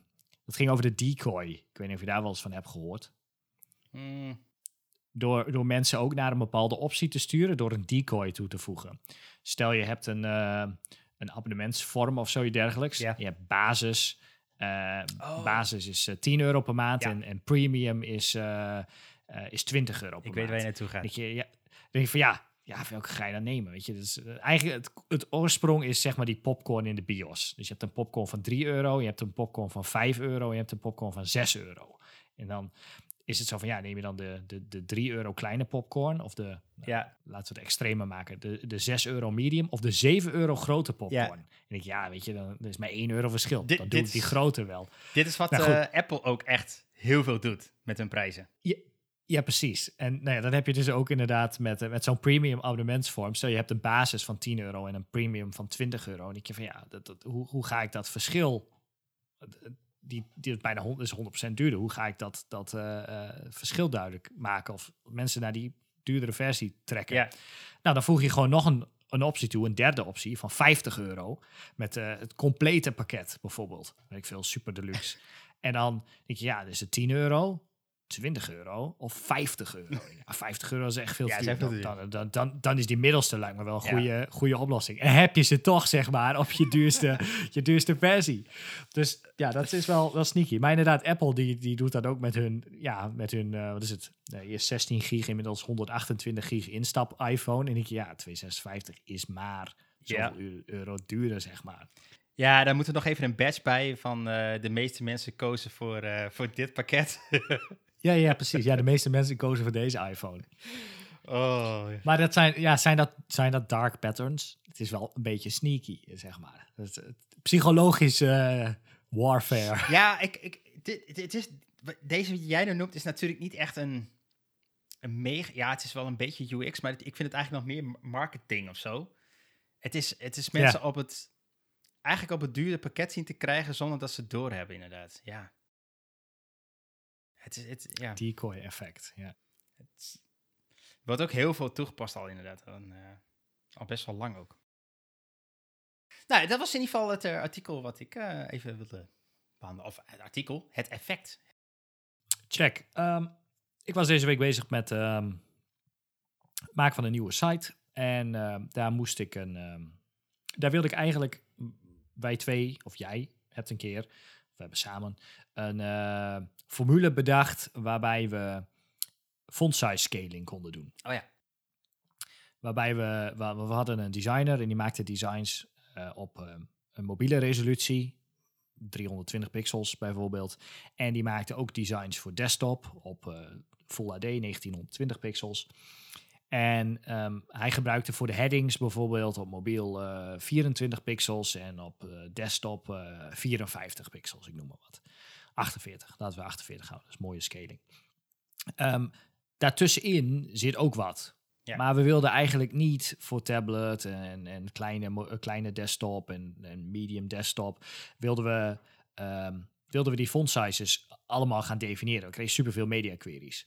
dat ging over de decoy. Ik weet niet of je daar wel eens van hebt gehoord Hmm, door, door mensen ook naar een bepaalde optie te sturen door een decoy toe te voegen. Stel je hebt een, eh, een abonnementsvorm of zoiets dergelijks. Ja. Je hebt basis. eh, Oh. Basis is eh, 10 euro per maand Ja. en, en premium is, eh, eh, is 20 euro per ik weet maand. waar je naartoe gaat. Dat je, ja, denk je van ja, ja, welke ga je dan nemen? Weet je, dus, eh, eigenlijk het, het oorsprong is zeg maar die popcorn in de bios. Dus je hebt een popcorn van 3 euro, je hebt een popcorn van 5 euro, je hebt een popcorn van 6 euro. En dan is het zo van ja, neem je dan de, de, de 3 euro kleine popcorn of de, nou, Ja, laten we het extremer maken, de, de 6 euro medium of de 7 euro grote popcorn. Ja. En ik ja, weet je, dan er is maar 1 euro verschil. Dit- dan doe ik die grote wel. dit is wat Nou, eh, Apple ook echt heel veel doet met hun prijzen. Ja, precies. En nou ja, dan heb je dus ook inderdaad met, eh, met zo'n premium abonnementsvorm. Stel je hebt een basis van 10 euro en een premium van 20 euro. En ik je van ja, dat, dat, hoe, hoe ga ik dat verschil, die, die is bijna 100, is 100% duurder, hoe ga ik dat, dat eh, eh, verschil duidelijk maken? Of mensen naar die duurdere versie trekken? Ja. Nou, dan voeg je gewoon nog een, een optie toe, een derde optie van 50 euro. Met eh, het complete pakket bijvoorbeeld. Weet ik veel, super deluxe. en dan denk je, ja, dus het 10 euro, 20 euro of 50 euro. [laughs] Ja, 50 euro is echt veel Ja, duur. Dan, dan, dan, dan is die middelste lijkt me wel een Ja. goede, goede oplossing. En heb je ze toch, zeg maar, op je duurste, [laughs] je duurste versie. Dus ja, dat is wel, wel sneaky. Maar inderdaad, Apple die, die doet dat ook met hun, ja, met hun, eh, wat is het? Eerst 16 gig, inmiddels 128 gig instap iPhone. En ik ja, 256 is maar zoveel eu- euro duurder, zeg maar. Ja, daar moet er nog even een badge bij van eh, de meeste mensen kozen voor, eh, voor dit pakket. [laughs] Ja, ja, precies. Ja, de meeste mensen kozen voor deze iPhone. oh, Maar dat zijn, ja, zijn, dat, zijn dat dark patterns? Het is wel een beetje sneaky, zeg maar. Het, het, psychologisch eh, warfare. Ja, ik, ik, dit, dit is, deze die jij nu noemt is natuurlijk niet echt een, een mega... Ja, het is wel een beetje UX, maar het- ik vind het eigenlijk nog meer marketing of zo. Het is, het is mensen op het... Eigenlijk op het dure pakket zien te krijgen zonder dat ze het doorhebben, inderdaad. Ja. Het is... Het, ja. Decoy effect, ja. Het wordt ook heel veel toegepast al, inderdaad. En, eh, al best wel lang ook. Nou, dat was in ieder geval het eh, artikel wat ik eh, even wilde behandelen. Of het artikel, het effect. Check. Ehm, ik was deze week bezig met ehm maken van een nieuwe site. En ehm, daar moest ik een... daar wilde ik eigenlijk... Wij twee, of jij, hebt een keer... We hebben samen een eh, formule bedacht... waarbij we font size scaling konden doen. Oh ja. Waarbij we, we, we hadden een designer en die maakte designs eh, op eh, een mobiele resolutie, 320 pixels bijvoorbeeld. En die maakte ook designs voor desktop op Full HD 1920 pixels. En ehm, hij gebruikte voor de headings bijvoorbeeld op mobiel eh, 24 pixels en op eh, desktop eh, 54 pixels, ik noem maar wat. 48, laten we 48 houden, dat is mooie scaling. Ehm, daartussenin zit ook wat. Ja. Maar we wilden eigenlijk niet voor tablet en, en kleine, eh, kleine desktop en, en medium desktop, wilden we ehm, wilden we die font sizes allemaal gaan definiëren. We kregen superveel media queries.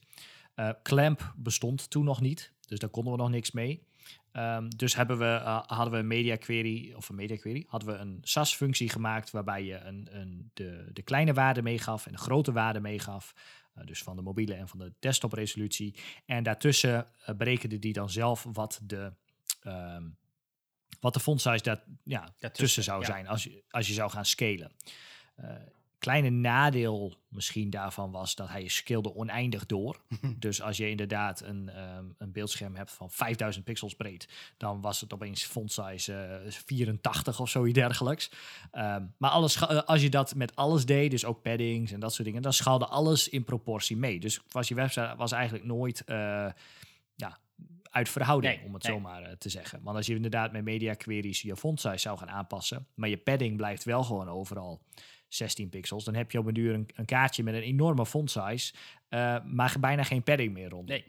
Clamp bestond toen nog niet, dus daar konden we nog niks mee. Um, dus hebben we, uh, hadden we een media query, of een media query, hadden we een SAS-functie gemaakt waarbij je een, een, de, de kleine waarde meegaf en de grote waarde meegaf. Uh, dus van de mobiele en van de desktop resolutie. En daartussen uh, berekende die dan zelf wat de, um, wat de font size dat, ja, tussen zou ja. zijn als je, als je zou gaan scalen kleine nadeel misschien daarvan was dat hij scalede oneindig door. [laughs] dus als je inderdaad een, um, een beeldscherm hebt van 5000 pixels breed, dan was het opeens font size uh, 84 of zoiets dergelijks. Um, maar alles, als je dat met alles deed, dus ook paddings en dat soort dingen, dan schaalde alles in proportie mee. Dus was je website was eigenlijk nooit uh, ja, uit verhouding, nee, om het nee. zo maar uh, te zeggen. Want als je inderdaad met media queries je font size zou gaan aanpassen, maar je padding blijft wel gewoon overal 16 pixels, dan heb je op een duur een, een kaartje met een enorme font size, uh, maar bijna geen padding meer rond. Nee.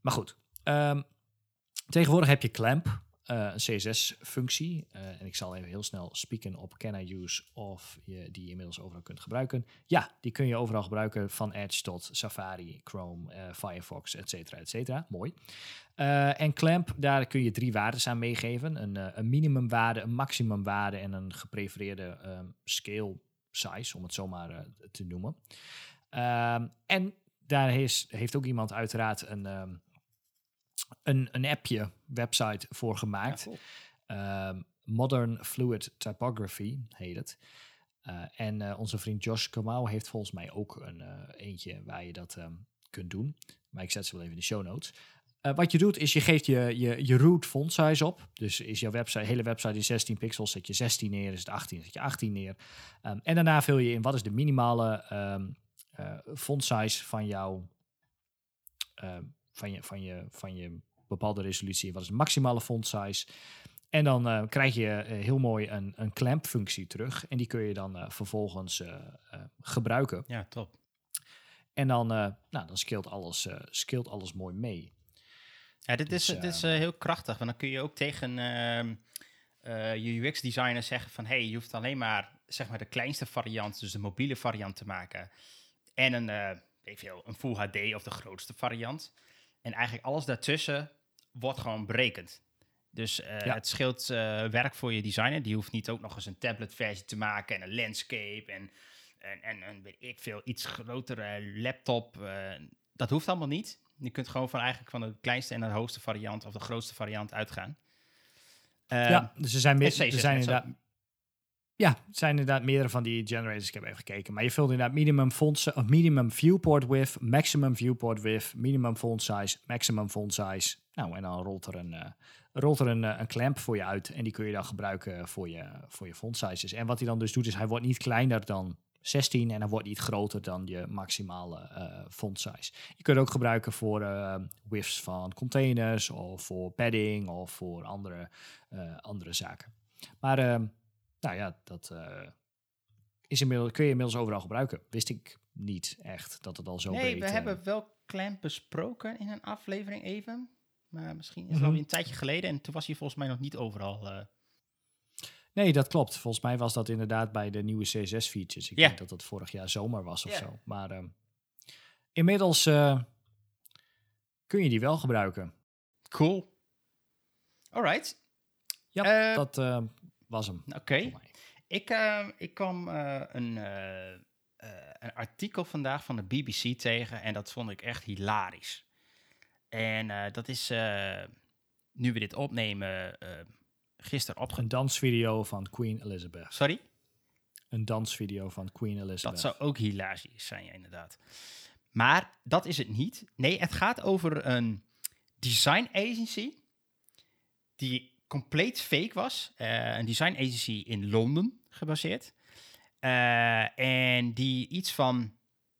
Maar goed, um, tegenwoordig heb je Clamp, uh, een CSS-functie. Uh, en ik zal even heel snel spieken op can I use of je die inmiddels overal kunt gebruiken. Ja, die kun je overal gebruiken van Edge tot Safari, Chrome, uh, Firefox, et cetera, et cetera. Mooi. en Clamp, daar kun je drie waarden aan meegeven. Een, een minimumwaarde, een maximumwaarde en een geprefereerde um, scale size, om het zo maar uh, te noemen. Um, en daar is, heeft ook iemand uiteraard een, um, een, een appje, website voor gemaakt. Ja, cool. um, Modern Fluid Typography heet het. Uh, en uh, onze vriend Josh Kamau heeft volgens mij ook een uh, eentje waar je dat kunt doen. Maar ik zet ze wel even in de show notes. Uh, wat je doet is je geeft je, je, je root font size op. Dus is jouw website, hele website is 16 pixels, zet je 16 neer, is het 18, zet je 18 neer. Um, en daarna vul je in wat is de minimale um, uh, font size van jouw uh, van je, van je, van je bepaalde resolutie. Wat is de maximale font size? En dan uh, krijg je heel mooi een, een clamp functie terug. En die kun je dan vervolgens gebruiken. Ja, top. En dan, nou, dan alles, alles mooi mee. Ja, dit dus, is, dit is heel krachtig. Want dan kun je ook tegen ehm, je UX-designer zeggen van... hey, je hoeft alleen maar, zeg maar de kleinste variant, dus de mobiele variant te maken. En een, weet veel, een Full HD of de grootste variant. En eigenlijk alles daartussen wordt gewoon berekend. Dus uh, ja. het scheelt uh, werk voor je designer. Die hoeft niet ook nog eens een tablet-versie te maken en een landscape en, en, en, en weet ik veel, iets grotere laptop. Uh, dat hoeft allemaal niet. Je kunt gewoon van eigenlijk van de kleinste en de hoogste variant of de grootste variant uitgaan. ja, dus er zijn, meer, er zijn inderdaad ja, het zijn inderdaad meerdere van die generators. Ik heb even gekeken. Maar je vult inderdaad minimum font of minimum viewport width, maximum viewport width, minimum font size, maximum font size. Nou, en dan rolt er een, uh, rolt er een, uh, een clamp voor je uit. En die kun je dan gebruiken voor je, voor je font sizes. En wat hij dan dus doet, is hij wordt niet kleiner dan 16 en hij wordt niet groter dan je maximale uh, font size. Je kunt het ook gebruiken voor uh, widths van containers of voor padding of voor andere, andere zaken. Maar nou ja, dat is inmiddels, kun je inmiddels overal gebruiken. Wist ik niet echt dat het al zo nee, breed... Nee, we hebben wel Clamp besproken in een aflevering even. Maar misschien is het mm -hmm. al een tijdje geleden en toen was hij volgens mij nog niet overal... Nee, dat klopt. Volgens mij was dat inderdaad bij de nieuwe CSS-features. Ik yeah. denk dat dat vorig jaar zomer was of yeah. zo. Maar uh, inmiddels uh, kun je die wel gebruiken. Cool. Alright. Ja, dat was hem. Oké. Okay. Ik, uh, ik kwam een, een artikel vandaag van de BBC tegen en dat vond ik echt hilarisch. En dat is, nu we dit opnemen, gisteren opgenomen. Een dansvideo van Queen Elizabeth. Sorry? Een dansvideo van Queen Elizabeth. Dat zou ook hilarisch zijn, ja, inderdaad. Maar dat is het niet. Nee, het gaat over een design agency die compleet fake was. Uh, een design agency in Londen gebaseerd. Uh, en die iets van,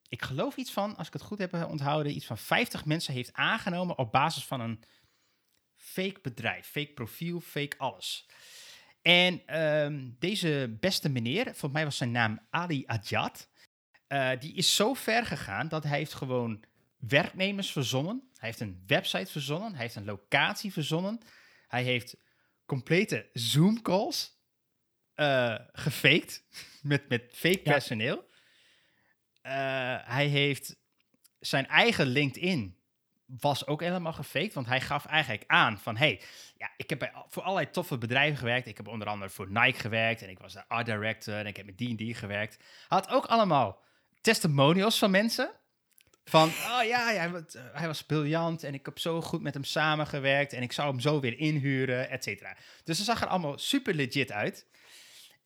ik geloof iets van, als ik het goed heb onthouden, iets van 50 mensen heeft aangenomen op basis van een fake bedrijf. Fake profiel, fake alles. En um, deze beste meneer, volgens mij was zijn naam Ali Adjad, uh, die is zo ver gegaan dat hij heeft gewoon werknemers verzonnen. Hij heeft een website verzonnen. Hij heeft een locatie verzonnen. Hij heeft complete Zoom-calls uh, gefaked [laughs] met, met fake ja. personeel. hij heeft zijn eigen LinkedIn was ook helemaal gefaked, want hij gaf eigenlijk aan van, hey, ja, ik heb bij, voor allerlei toffe bedrijven gewerkt. Ik heb onder andere voor Nike gewerkt en ik was de art director en ik heb met D&D gewerkt. Hij had ook allemaal testimonials van mensen. Van, [laughs] oh ja, hij, hij was briljant en ik heb zo goed met hem samengewerkt en ik zou hem zo weer inhuren, et cetera. Dus het zag er allemaal super legit uit.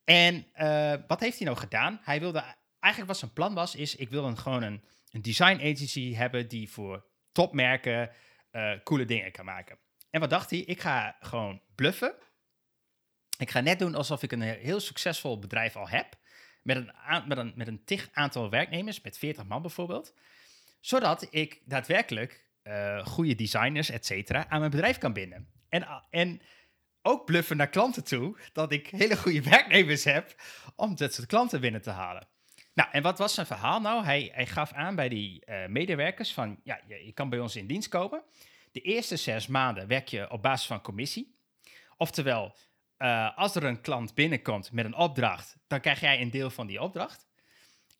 En uh, wat heeft hij nou gedaan? Hij wilde, eigenlijk wat zijn plan was, is ik wil een, gewoon een, een design agency hebben die voor topmerken uh, coole dingen kan maken. En wat dacht hij? Ik ga gewoon bluffen. Ik ga net doen alsof ik een heel succesvol bedrijf al heb. Met een, met met een tig aantal werknemers, met 40 man bijvoorbeeld. Zodat ik daadwerkelijk uh, goede designers, et cetera, aan mijn bedrijf kan binden. En, en ook bluffen naar klanten toe dat ik hele goede [laughs] werknemers heb om dat soort klanten binnen te halen. Nou, en wat was zijn verhaal nou? Hij, hij gaf aan bij die uh, medewerkers van, ja, je, kan bij ons in dienst komen. De eerste zes maanden werk je op basis van commissie. Oftewel, uh, als er een klant binnenkomt met een opdracht, dan krijg jij een deel van die opdracht.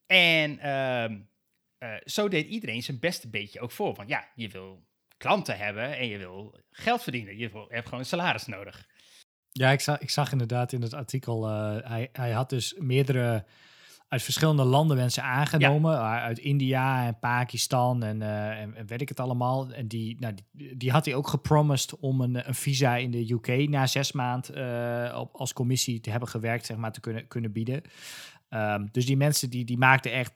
En uh, zo deed iedereen zijn beste beetje ook voor. Want ja, je wil klanten hebben en je wil geld verdienen. Je, je hebt gewoon een salaris nodig. Ja, ik zag, ik zag inderdaad in het artikel, hij, hij had dus meerdere uit verschillende landen mensen aangenomen. Uit India en Pakistan en, uh, en, weet ik het allemaal. En die, nou, die, die, had hij ook gepromised om een, een visa in de UK na zes maanden uh, als commissie te hebben gewerkt, zeg maar, te kunnen, kunnen bieden. Um, dus die mensen die, die maakten echt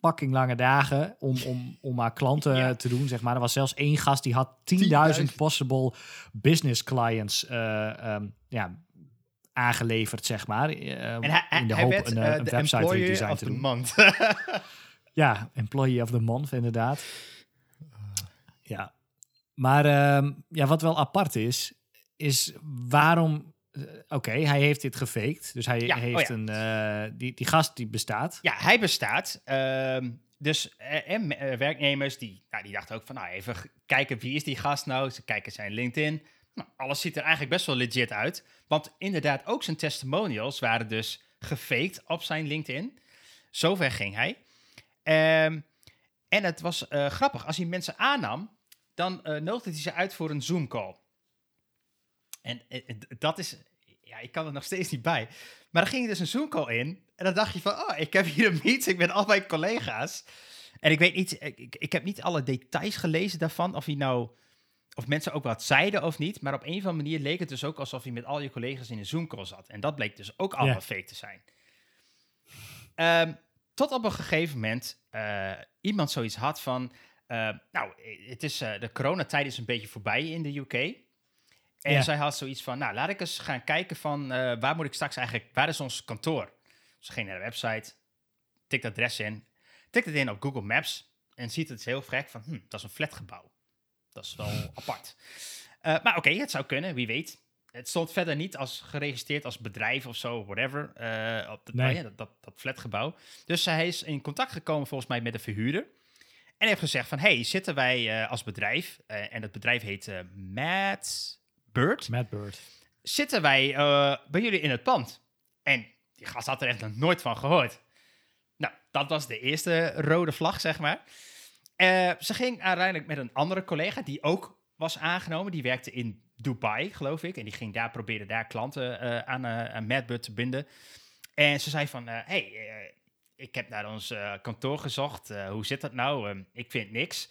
fucking lange dagen om, om, om maar klanten ja. te doen, zeg maar. Er was zelfs één gast die had 10.000 possible business clients uh, um, ja, aangeleverd, zeg maar. Uh, en hij, in de hoop werd, een, uh, een website design te doen. Month. [laughs] [laughs] ja, employee of the month, inderdaad. Ja. Maar um, ja, wat wel apart is, is waarom... Oké, okay, hij heeft dit gefaked. Dus hij ja, heeft oh ja. een... die, die gast die bestaat. Ja, hij bestaat. Uh, dus en, werknemers die, nou, die dachten ook van... Nou, even kijken, wie is die gast nou? Ze kijken zijn LinkedIn nou, alles ziet er eigenlijk best wel legit uit. Want inderdaad, ook zijn testimonials waren dus gefaked op zijn LinkedIn. Zover ging hij. Um, en het was uh, grappig. Als hij mensen aannam, dan uh, nodigde hij ze uit voor een Zoom-call. En uh, dat is... Ja, ik kan er nog steeds niet bij. Maar dan ging je dus een Zoom-call in. En dan dacht je van, oh, ik heb hier een meeting met al mijn collega's. En ik weet niet, ik heb niet alle details gelezen daarvan. Of hij nou of mensen ook wat zeiden of niet. Maar op een of andere manier leek het dus ook alsof je met al je collega's in een Zoom-call zat. En dat bleek dus ook allemaal fake te zijn. Um, tot op een gegeven moment uh, iemand zoiets had van... Uh, nou, het is, uh, de coronatijd is een beetje voorbij in de UK. En ja. zij had zoiets van, nou, laat ik eens gaan kijken van... waar moet ik straks eigenlijk... Waar is ons kantoor? Ze ging naar de website, tikt adres in, tikt het in op Google Maps... en ziet het heel gek van, hm, dat is een flatgebouw. Dat is wel [laughs] apart. Uh, maar oké, okay, het zou kunnen, wie weet. Het stond verder niet als geregistreerd als bedrijf of zo, whatever, uh, op de, nee. ja, dat, dat, dat, flatgebouw. Dus hij is in contact gekomen volgens mij met de verhuurder. En heeft gezegd van, hey, zitten wij uh, als bedrijf, en het bedrijf heet Mad Bird. Mad Bird. Zitten wij bij jullie in het pand? En die gast had er echt nog nooit van gehoord. Nou, dat was de eerste rode vlag, zeg maar. Uh, ze ging uiteindelijk met een andere collega die ook was aangenomen. Die werkte in Dubai, geloof ik. En die ging daar proberen daar klanten uh, aan, uh, Madbud te binden. En ze zei van, hey, ik heb naar ons kantoor gezocht. hoe zit dat nou? Ehm, ik vind niks.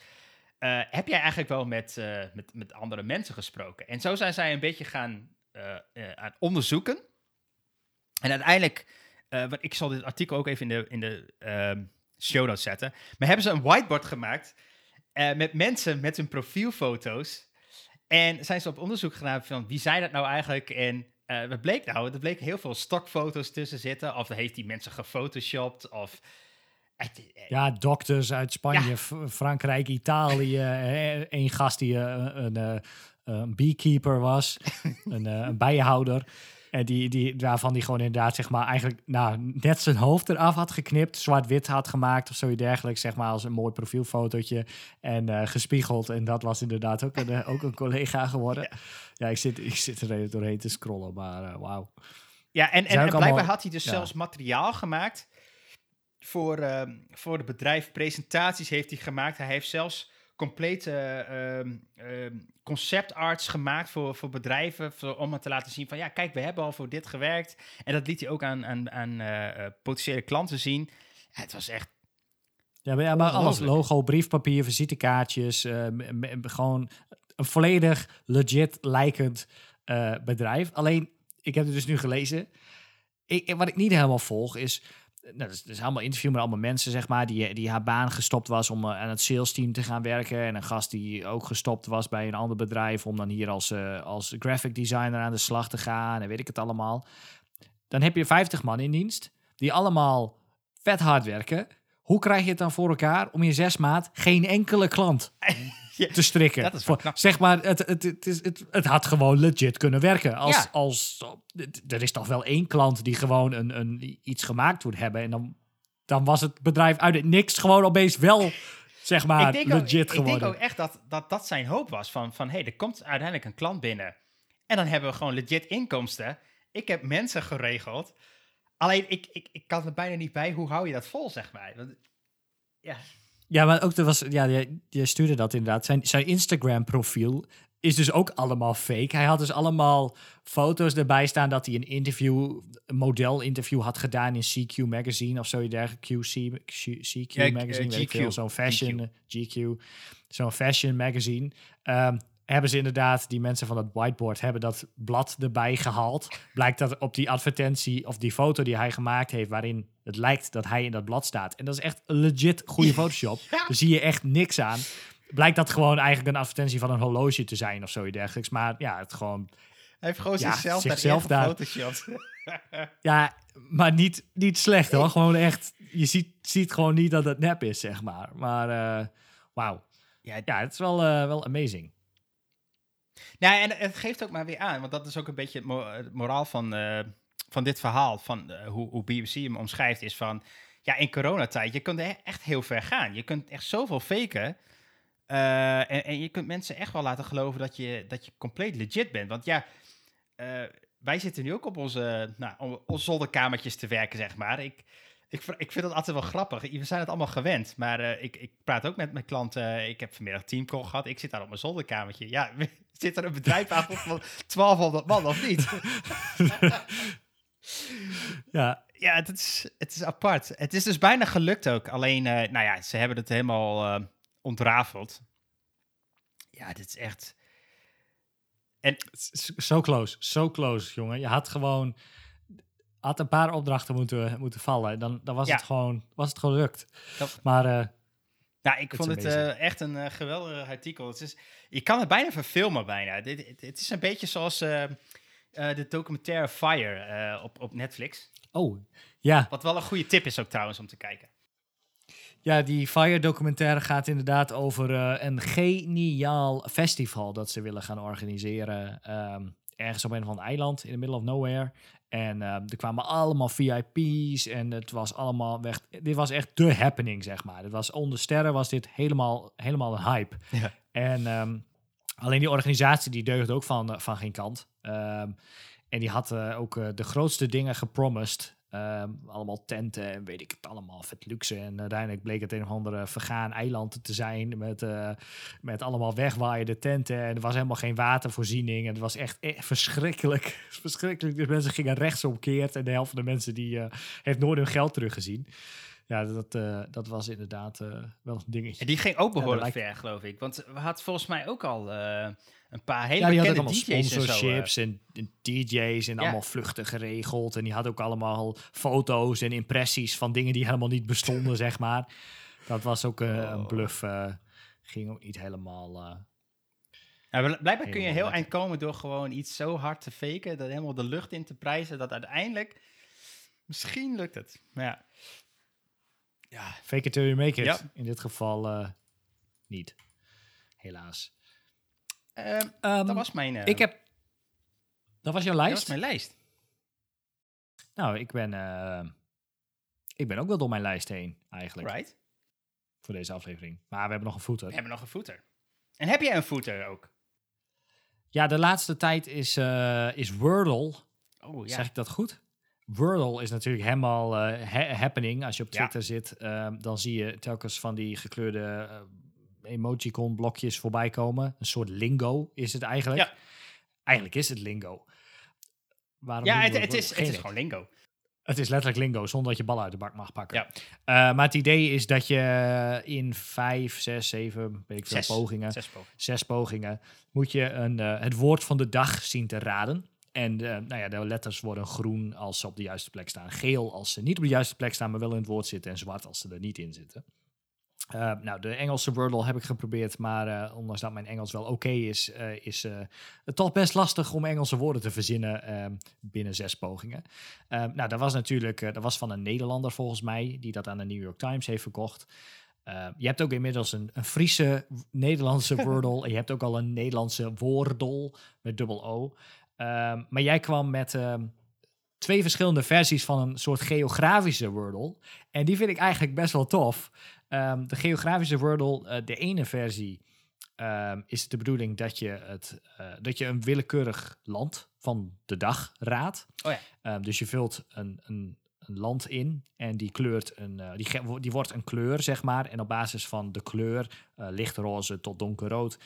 heb jij eigenlijk wel met, met, met andere mensen gesproken? En zo zijn zij een beetje gaan aan onderzoeken. En uiteindelijk, ik zal dit artikel ook even in de, in de ehm, show notes zetten. Maar hebben ze een whiteboard gemaakt uh, met mensen met hun profielfoto's. En zijn ze op onderzoek gedaan van wie zijn dat nou eigenlijk? En uh, wat bleek nou? Er bleken heel veel stokfoto's tussen zitten. Of heeft die mensen gefotoshopt. Of... Eh, ja, dokters uit Spanje, ja. Frankrijk, Italië. Een gast die een, een, een beekeeper was, [laughs] een, een bijenhouder. En die, die, waarvan die gewoon inderdaad, zeg maar, eigenlijk nou, net zijn hoofd eraf had geknipt, zwart-wit had gemaakt of zoiets dergelijks, zeg maar, als een mooi profielfotootje en uh, gespiegeld. En dat was inderdaad ook een, ook een collega geworden. Ja. ik, zit, ik zit er doorheen te scrollen, maar uh, wauw. Ja, en, en, en blijkbaar had hij dus zelfs materiaal gemaakt voor, voor het bedrijf presentaties heeft hij gemaakt. Hij heeft zelfs complete ehm, ehm, conceptarts gemaakt voor, voor bedrijven. Voor, om het te laten zien van ja, kijk, we hebben al voor dit gewerkt. En dat liet hij ook aan, aan, aan eh, eh, potentiële klanten zien. Ja, het was echt Ja, maar, ja, maar alles. Logo, briefpapier, visitekaartjes. eh, gewoon een volledig legit lijkend eh, bedrijf. Alleen, ik heb het dus nu gelezen. Ik, wat ik niet helemaal volg is... Nou, dat is, allemaal interview met allemaal mensen, zeg maar, die, die haar baan gestopt was om eh, aan het sales team te gaan werken. En een gast die ook gestopt was bij een ander bedrijf om dan hier als, eh, als graphic designer aan de slag te gaan. En weet ik het allemaal. Dan heb je 50 man in dienst, die allemaal vet hard werken. Hoe krijg je het dan voor elkaar om in zes maand geen enkele klant [laughs] Ja, te strikken? dat is Voor-. Zeg maar, het, het, het, is- het, het had gewoon legit kunnen werken. Als, Ja. als, er is toch wel één klant die gewoon een, een, iets gemaakt moet hebben. En dan, dan was het bedrijf uit het niks gewoon opeens wel, zeg maar, ik denk, ook, legit ik, ik geworden. denk ook echt dat, dat dat zijn hoop was. Van, van hey, er komt uiteindelijk een klant binnen. En dan hebben we gewoon legit inkomsten. Ik heb mensen geregeld. Alleen, ik, ik, ik kan er bijna niet bij. Hoe hou je dat vol, zeg maar? Want, ja, Ja, maar ook er was, ja, je, stuurde dat inderdaad. Zijn, zijn Instagram-profiel is dus ook allemaal fake. Hij had dus allemaal foto's erbij staan dat hij een interview, een model-interview had gedaan in CQ Magazine of zo dergelijke. QC, CQ Ja, Magazine, eh, weet ik veel, zo'n fashion, eh, GQ, zo'n fashion magazine. Ehm, hebben ze inderdaad, die mensen van het whiteboard hebben dat blad erbij gehaald. Blijkt dat op die advertentie of die foto die hij gemaakt heeft, waarin het lijkt dat hij in dat blad staat. En dat is echt een legit goede [laughs] Photoshop. Ja. Daar zie je echt niks aan. Blijkt dat gewoon eigenlijk een advertentie van een horloge te zijn of zoiets dergelijks. Maar ja, het gewoon. hij heeft gewoon Ja, zichzelf, zichzelf daar. [laughs] Ja, maar niet, niet slecht hoor. Gewoon echt. Je ziet, ziet gewoon niet dat het nep is, zeg maar. Maar eh wauw. ja, Ja, het is wel, eh, wel amazing. Nou, en het geeft ook maar weer aan, want dat is ook een beetje het, mo- het moraal van, eh, van dit verhaal, van eh, hoe, hoe BBC hem omschrijft, is van, ja, in coronatijd, je kunt e- echt heel ver gaan. Je kunt echt zoveel faken eh, en, en je kunt mensen echt wel laten geloven dat je, dat je compleet legit bent. Want ja, eh, wij zitten nu ook op onze, nou, on- onze zolderkamertjes te werken, zeg maar. Ik, ik, ik vind het altijd wel grappig. We zijn het allemaal gewend. Maar ik, ik praat ook met mijn klanten. Ik heb vanmiddag teamcall gehad. Ik zit daar op mijn zolderkamertje. Ja, [laughs] zit er een bedrijf aan van [laughs] 1200 man of niet? [laughs] Ja, Ja, het is, het is apart. Het is dus bijna gelukt ook. Alleen, eh, nou ja, ze hebben het helemaal eh, ontrafeld. Ja, dit is echt... En zo close. Zo close, jongen. Je had gewoon. Had een paar opdrachten moeten, moeten vallen. Dan, dan was, Ja. het gewoon, was het gelukt. Dat- Maar eh, Nou, ik vond het echt een geweldig artikel. Het is, je kan het bijna verfilmen, bijna. Dit, het, het is een beetje zoals eh, de documentaire Fire eh, op, op Netflix. oh, ja. Wat wel een goede tip is ook trouwens om te kijken. Ja, die Fire documentaire gaat inderdaad over eh, een geniaal festival dat ze willen gaan organiseren. ehm, ergens op een of ander eiland in the middle of nowhere. En ehm, er kwamen allemaal VIP's en het was allemaal echt, dit was echt de happening, zeg maar. Het was onder sterren was dit helemaal, helemaal een hype. Ja. En ehm, alleen die organisatie die deugde ook van, van geen kant. Ehm, en die had eh, ook eh, de grootste dingen gepromised. Ehm, allemaal tenten en weet ik het allemaal, vet luxe. En uiteindelijk bleek het een of andere vergaan eiland te zijn met, eh, met allemaal wegwaaiende tenten. En er was helemaal geen watervoorziening. En het was echt, echt verschrikkelijk. [laughs] verschrikkelijk. Dus mensen gingen rechtsomkeerd. En de helft van de mensen die heeft nooit hun geld teruggezien. Ja, dat, dat was inderdaad eh, wel een dingetje. En die ging ook behoorlijk lijkt- ver, geloof ik. Want we hadden volgens mij ook al een paar hele Ja, die had ook bekende allemaal DJ's en zo. eh. sponsorships en, DJ's en Ja. allemaal vluchten geregeld. En die had ook allemaal foto's en impressies van dingen die helemaal niet bestonden, [laughs] zeg maar. Dat was ook eh, een Oh. bluff. eh, ging ook niet helemaal... eh, Ja, bl- blijkbaar kun je heel lekker. eind komen door gewoon iets zo hard te faken, dat helemaal de lucht in te prijzen, dat uiteindelijk, misschien lukt het. Maar ja, ja fake it till you make it. Ja. In dit geval niet. Helaas. Ehm, Ehm, dat was mijn, eh, ik heb... Dat was jouw dat lijst? was mijn lijst. Nou, ik ben... eh, ik ben ook wel door mijn lijst heen, eigenlijk. Right. Voor deze aflevering. Maar we hebben nog een voeter. We hebben nog een footer. En heb jij een footer ook? Ja, de laatste tijd is, eh, is Wordle Oh ja. Zeg ik dat goed? Wordle is natuurlijk helemaal eh, ha- happening. Als je op Ja. Twitter zit, ehm, dan zie je telkens van die gekleurde eh, emojicon-blokjes voorbij komen. Een soort lingo is het eigenlijk. Ja. Eigenlijk is het lingo. Waarom Ja, het, het, is, het is gewoon lingo. Het is letterlijk lingo, zonder dat je ballen uit de bak mag pakken. Ja. Eh, maar het idee is dat je in vijf, zes, zeven, weet ik veel, Zes. pogingen, Zes pogingen. zes pogingen, moet je een, eh, het woord van de dag zien te raden. En eh, nou ja, de letters worden groen als ze op de juiste plek staan, geel als ze niet op de juiste plek staan, maar wel in het woord zitten, en zwart als ze er niet in zitten. Eh, nou, de Engelse Wordle heb ik geprobeerd, maar eh, ondanks dat mijn Engels wel oké is, eh, is het toch best lastig om Engelse woorden te verzinnen binnen zes pogingen. Nou, dat was natuurlijk dat was van een Nederlander volgens mij, die dat aan de New York Times heeft verkocht. Je hebt ook inmiddels een, een Friese Nederlandse [laughs] Wordle en je hebt ook al een Nederlandse Woordel met dubbel O. Ehm, maar jij kwam met ehm, twee verschillende versies van een soort geografische Wordle. En die vind ik eigenlijk best wel tof. Ehm, de geografische Wordle, eh, de ene versie ehm, is het de bedoeling dat je, het, eh, dat je een willekeurig land van de dag raadt. Oh ja. Ehm, dus je vult een, een, een land in en die kleurt een, eh, die, die wordt een kleur, zeg maar. En op basis van de kleur, lichtroze tot donkerrood,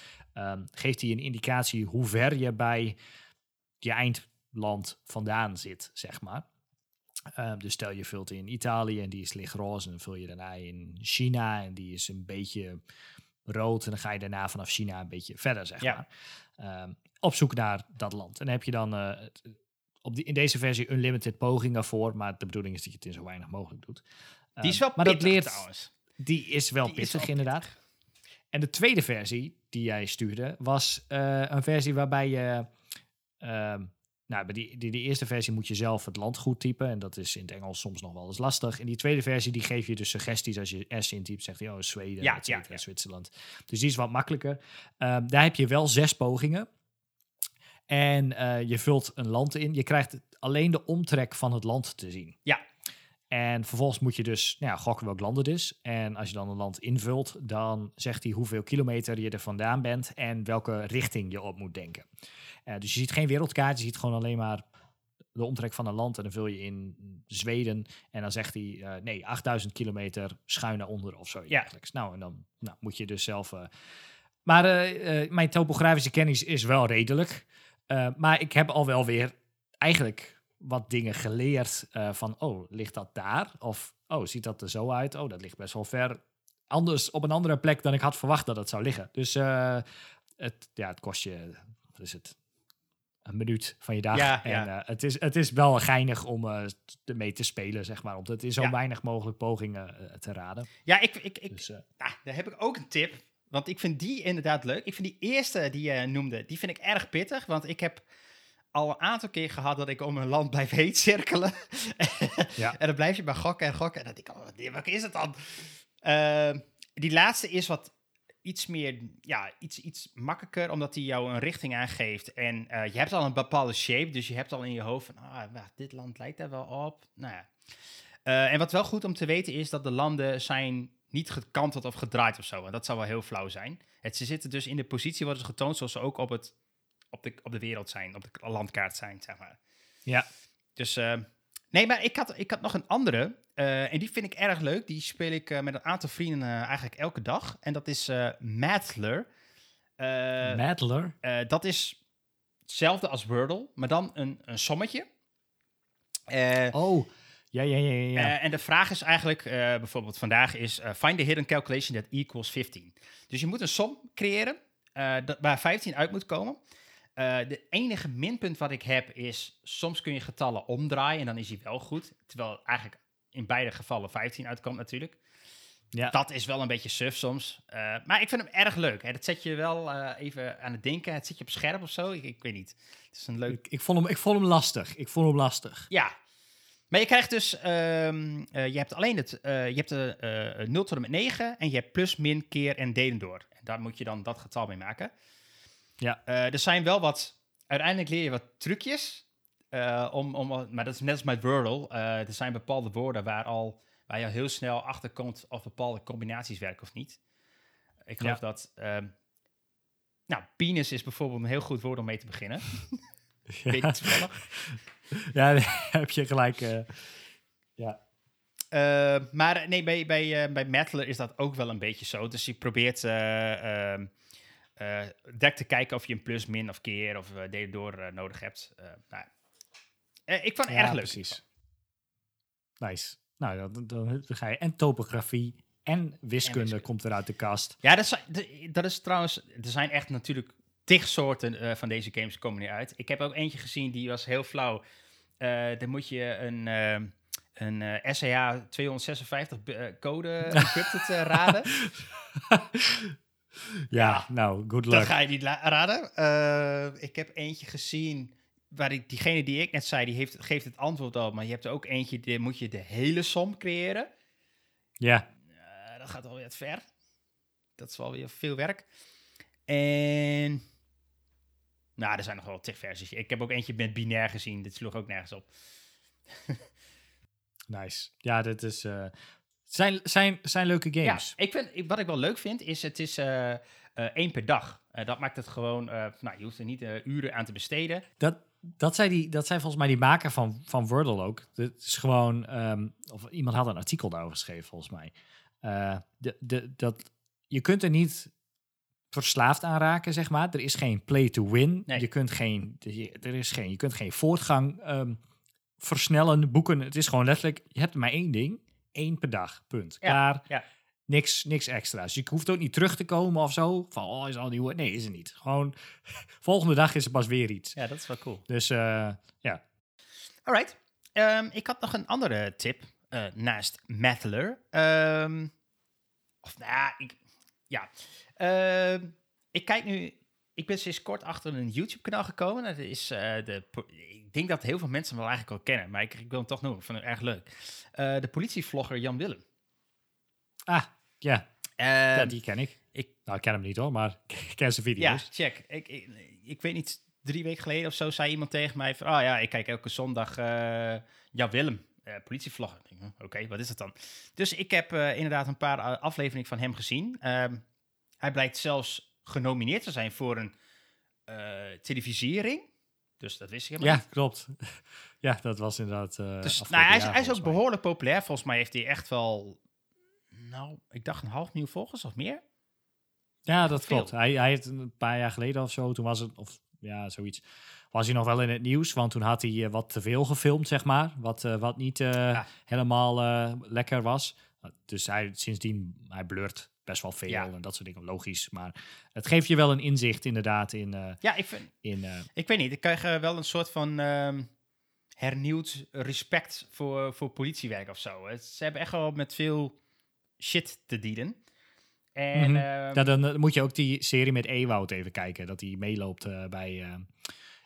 geeft hij een indicatie hoe ver je bij je eindland vandaan zit, zeg maar. Ehm, dus stel je vult in Italië en die is lichtroze. En dan vul je daarna in China en die is een beetje rood. En dan ga je daarna vanaf China een beetje verder, zeg Ja. maar. Ehm, op zoek naar dat land. En dan heb je dan eh, op die, in deze versie unlimited pogingen voor. Maar de bedoeling is dat je het in zo weinig mogelijk doet. Die is Ehm, wel maar dat pittig leert, trouwens. die is wel Die is pittig, wel inderdaad. En de tweede versie die jij stuurde was eh, een versie waarbij je. Nou, bij die, die, die eerste versie moet je zelf het land goed typen. En dat is in het Engels soms nog wel eens lastig. In die tweede versie die geef je dus suggesties. Als je S intypt, zegt hij, oh, Zweden, Ja, ja, ja. Zwitserland. Dus die is wat makkelijker. Ehm, daar heb je wel zes pogingen. En eh, je vult een land in. Je krijgt alleen de omtrek van het land te zien. Ja. En vervolgens moet je dus nou ja, gokken welk land het is. En als je dan een land invult, dan zegt hij hoeveel kilometer je er vandaan bent en welke richting je op moet denken. Eh, dus je ziet geen wereldkaart, je ziet gewoon alleen maar de omtrek van een land. En dan vul je in Zweden en dan zegt hij eh, nee, 8000 kilometer schuin naar onder of zo. Ja. Nou, en dan nou, moet je dus zelf. eh, Maar mijn topografische kennis is wel redelijk. Maar ik heb al wel weer eigenlijk wat dingen geleerd van, oh, ligt dat daar? Of, oh, ziet dat er zo uit? Oh, dat ligt best wel ver. Anders op een andere plek dan ik had verwacht dat het zou liggen. Dus het, ja, het kost je, wat is het? Een minuut van je dag. Ja, en ja. eh, het, is, het is wel geinig om eh ermee te spelen, zeg maar. Om het in zo Ja. weinig mogelijk pogingen eh, te raden. Ja, ik, ik, ik, Dus, eh, ah, daar heb ik ook een tip. Want ik vind die inderdaad leuk. Ik vind die eerste die je noemde, die vind ik erg pittig. Want ik heb al een aantal keer gehad dat ik om een land blijf heet cirkelen. Ja. [laughs] En dan blijf je maar gokken en gokken. En dan denk ik, oh, wat- is het dan? Ehm, die laatste is wat iets meer, ja, iets, iets makkelijker, omdat hij jou een richting aangeeft. En eh, je hebt al een bepaalde shape, dus je hebt al in je hoofd van, ah, wacht, dit land lijkt daar wel op. Nou ja. Eh, en wat wel goed om te weten is dat de landen zijn niet gekanteld of gedraaid of zo. En dat zou wel heel flauw zijn. Het, ze zitten dus in de positie worden ze getoond zoals ze ook op, het, op, de, op de wereld zijn, op de landkaart zijn, zeg maar. Ja. Dus, eh, nee, maar ik had, ik had nog een andere. eh, en die vind ik erg leuk. Die speel ik eh, met een aantal vrienden eh, eigenlijk elke dag. En dat is Madler. eh, dat is hetzelfde als Wordle, maar dan een, een sommetje. Oh, ja, ja, ja, ja. en de vraag is eigenlijk, bijvoorbeeld vandaag is, find the hidden calculation that equals 15. Dus je moet een som creëren dat, waar 15 uit moet komen. Eh, de enige minpunt wat ik heb is, soms kun je getallen omdraaien en dan is hij wel goed. Terwijl eigenlijk in beide gevallen 15 uitkomt natuurlijk. ja. Dat is wel een beetje suf soms. Eh, maar ik vind hem erg leuk. Hè. Dat zet je wel eh, even aan het denken. Het zet je op scherp of zo. Ik, ik weet niet. Het is een leuk Ik, ik, vond hem, ik vond hem lastig. Ik vond hem lastig. ja. Maar je krijgt dus, ehm, eh, je hebt alleen het, eh, je hebt de eh 0 tot en met 9 en je hebt plus, min, keer en delen door. En daar moet je dan dat getal mee maken. Ja. Eh, er zijn wel wat, uiteindelijk leer je wat trucjes. eh, om, om, maar dat is net als met Wordle. eh, er zijn bepaalde woorden waar, al, waar je al heel snel achter komt of bepaalde combinaties werken of niet. Ik geloof Ja. dat, ehm, nou, penis is bijvoorbeeld een heel goed woord om mee te beginnen. [laughs] Weet niet toevallig. [laughs] Ja, daar [laughs] heb je gelijk. ja. Maar nee, bij, bij, bij Mettler is dat ook wel een beetje zo. Dus je probeert eh ehm, eh, direct te kijken of je een plus, min of keer of uh, delen door eh, nodig hebt. Eh, nou, eh, ik vond het Ja, erg leuk. precies. Nice. Nou, dan, dan, ga je en topografie en wiskunde, wiskunde. komt er uit de kast. Ja, dat is, dat is trouwens... Er zijn echt natuurlijk tig soorten eh, van deze games komen nu uit. Ik heb ook eentje gezien, die was heel flauw. Eh dan moet je een, eh, een eh SAA 256 b- eh, code [laughs] encrypted eh, raden. [laughs] Ja, nou, good Dat luck. ga je niet raden. Eh, ik heb eentje gezien waar ik, diegene die ik net zei, die heeft, geeft het antwoord op. Maar je hebt er ook eentje, die moet je de hele som creëren. Ja, Eh, dat gaat alweer ver. Dat is wel weer veel werk. En... Nou, er zijn nog wel tig versies. Ik heb ook eentje met binair gezien. Dit sloeg ook nergens op. [laughs] nice. Ja, dit is... eh, zijn, zijn, zijn leuke games. Ja, ik vind, ik- wat ik wel leuk vind, is het is eh, eh, één per dag. Eh, dat maakt het gewoon... nou, je hoeft er niet uren aan te besteden. Dat, dat, zei die, dat zei volgens mij die maker van, van Wordle ook. Het is gewoon... ehm, of iemand had een artikel daarover geschreven, volgens mij. De, de, dat, je kunt er niet verslaafd aan raken, zeg maar. Er is geen play to win. Nee. Je kunt geen, er is geen, je kunt geen voortgang ehm, versnellen, boeken. Het is gewoon letterlijk, je hebt maar één ding. Één per dag, punt. Ja, Klaar. ja. Niks, niks extra's. Je hoeft ook niet terug te komen of zo. Van, oh, is al nieuw. Nee, is er niet. Gewoon, [laughs] volgende dag is er pas weer iets. Ja, dat is wel cool. Dus eh, ja, Alright. Ehm, ik had nog een andere tip eh, naast Mathler. Ehm, of nou ja, ik, ja. Ehm, ik kijk nu. Ik ben sinds kort achter een YouTube-kanaal gekomen. Dat is eh, de. Ik denk dat heel veel mensen hem wel eigenlijk al kennen, maar ik, ik wil hem toch noemen. Ik vind hem erg leuk. Eh, de politievlogger Jan Willem. ah, ja, Ehm, ja, die ken ik. ik- Nou, ik ken hem niet hoor, maar [laughs] ik ken zijn Ja, video's. check. Ik, ik, ik weet niet, drie weken geleden of zo zei iemand tegen mij van... Oh ja, ik kijk elke zondag eh Jan Willem, eh politievlogger. Oké, wat is dat dan? Dus ik heb inderdaad een paar afleveringen van hem gezien. Ehm, hij blijkt zelfs genomineerd te zijn voor een eh, televisiering. Dus dat wist ik helemaal Ja, niet. klopt. [laughs] ja, dat was inderdaad. eh Dus, nou, hij is, jaar hij is ook mij. behoorlijk populair. Volgens mij heeft hij echt wel... Nou, ik dacht een half miljoen volgers of meer. Ja, dat veel. klopt. Hij, hij heeft een paar jaar geleden of zo, toen was het, of ja, zoiets, was hij nog wel in het nieuws. Want toen had hij eh, wat te veel gefilmd, zeg maar. Wat, wat niet Ja. helemaal lekker was. Dus hij, sindsdien, hij blurt best wel veel Ja. en dat soort dingen, logisch. Maar het geeft je wel een inzicht inderdaad in... eh, Ja, ik vind, in eh, Ik weet niet, ik krijg wel een soort van ehm, hernieuwd respect voor, voor politiewerk of zo. Het- Ze hebben echt wel met veel shit te dealen. En Mhm. ehm, ja, dan eh, moet je ook die serie met Ewoud even kijken. Dat hij meeloopt bij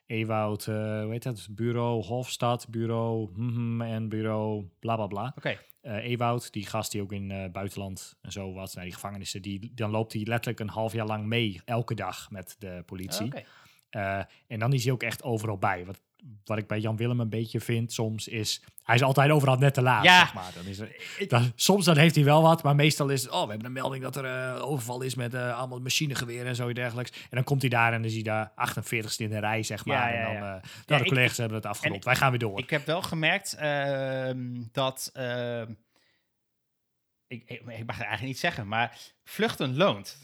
Ewoud, hoe heet dat? Bureau Hofstad, bureau mhm, en bureau bla bla bla. Oké, eh Ewoud, die gast die ook in eh buitenland en zo was, naar die gevangenissen, die, dan loopt hij letterlijk een half jaar lang mee, elke dag met de politie. oké. Eh, en dan is hij ook echt overal bij. Wat, wat ik bij Jan Willem een beetje vind soms is, hij is altijd overal net te laat, Ja. zeg maar. Dan is er, dan, soms dan heeft hij wel wat, maar meestal is het, oh, we hebben een melding dat er eh, overval is met eh, allemaal machinegeweren en zo dergelijks. En dan komt hij daar en dan is hij daar 48ste in de rij, zeg maar. ja, en dan, eh Ja, de ik- collega's hebben het afgerond. Wij gaan weer door. Ik heb wel gemerkt ehm, dat... ehm, ik, ik, ik mag het eigenlijk niet zeggen, maar vluchten loont.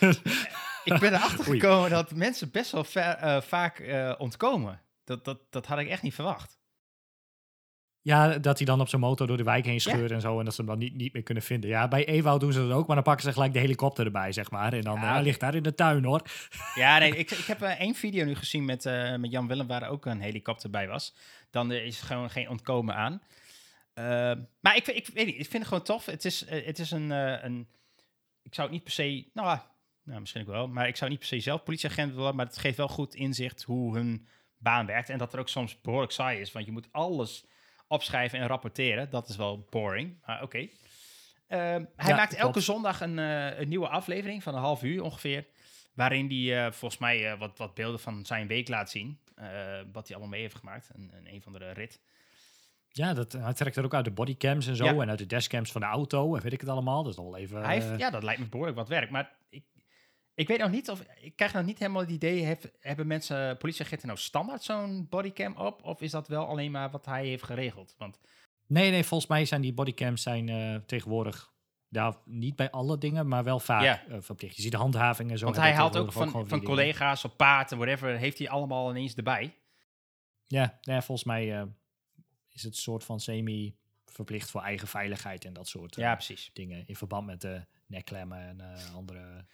[laughs] ik ben erachter gekomen dat mensen best wel ver- eh, vaak eh, ontkomen. Dat, dat, dat had ik echt niet verwacht. Ja, dat hij dan op zijn motor door de wijk heen scheurt en zo. En dat ze hem dan niet, niet meer kunnen vinden. Ja, bij Ewoud doen ze dat ook. Maar dan pakken ze gelijk de helikopter erbij, zeg maar. En dan Ja, eh, ligt daar in de tuin, hoor. Ja, nee, [laughs] ik, ik heb één video nu gezien met, met Jan Willem waar er ook een helikopter bij was. Dan is er gewoon geen ontkomen aan. Ehm, maar ik, ik weet niet, ik vind het gewoon tof. Het is, het is een, een... Ik zou het niet per se... Nou, nou, misschien ook wel. Maar ik zou niet per se zelf politieagent willen. Maar het geeft wel goed inzicht hoe hun baan werkt. En dat er ook soms behoorlijk saai is. Want je moet alles opschrijven en rapporteren. Dat is wel boring, maar oké. Ehm, hij Ja, maakt klopt. elke zondag een, eh, een nieuwe aflevering van een half uur ongeveer. Waarin hij eh, volgens mij eh, wat, wat beelden van zijn week laat zien. wat hij allemaal mee heeft gemaakt. Een, een, een van de rit. Ja, dat, hij trekt er ook uit de bodycams en zo. Ja. En uit de dashcams van de auto. En weet ik het allemaal. Dat is wel even... hij heeft, ja, dat lijkt me behoorlijk wat werk. Maar ik, Ik weet nog niet of... Ik krijg nog niet helemaal het idee... Hebben mensen, politieagenten nou standaard zo'n bodycam op? Of is dat wel alleen maar wat hij heeft geregeld? Want Nee, nee, volgens mij zijn die bodycams zijn, eh, tegenwoordig... Ja, niet bij alle dingen, maar wel vaak Ja. eh, verplicht. Je ziet de handhaving en zo. Want hij haalt ook van, van collega's op paard en whatever, heeft hij allemaal ineens erbij. Ja, ja volgens mij eh, is het een soort van semi-verplicht voor eigen veiligheid en dat soort Ja, precies. dingen. In verband met de nekklemmen en andere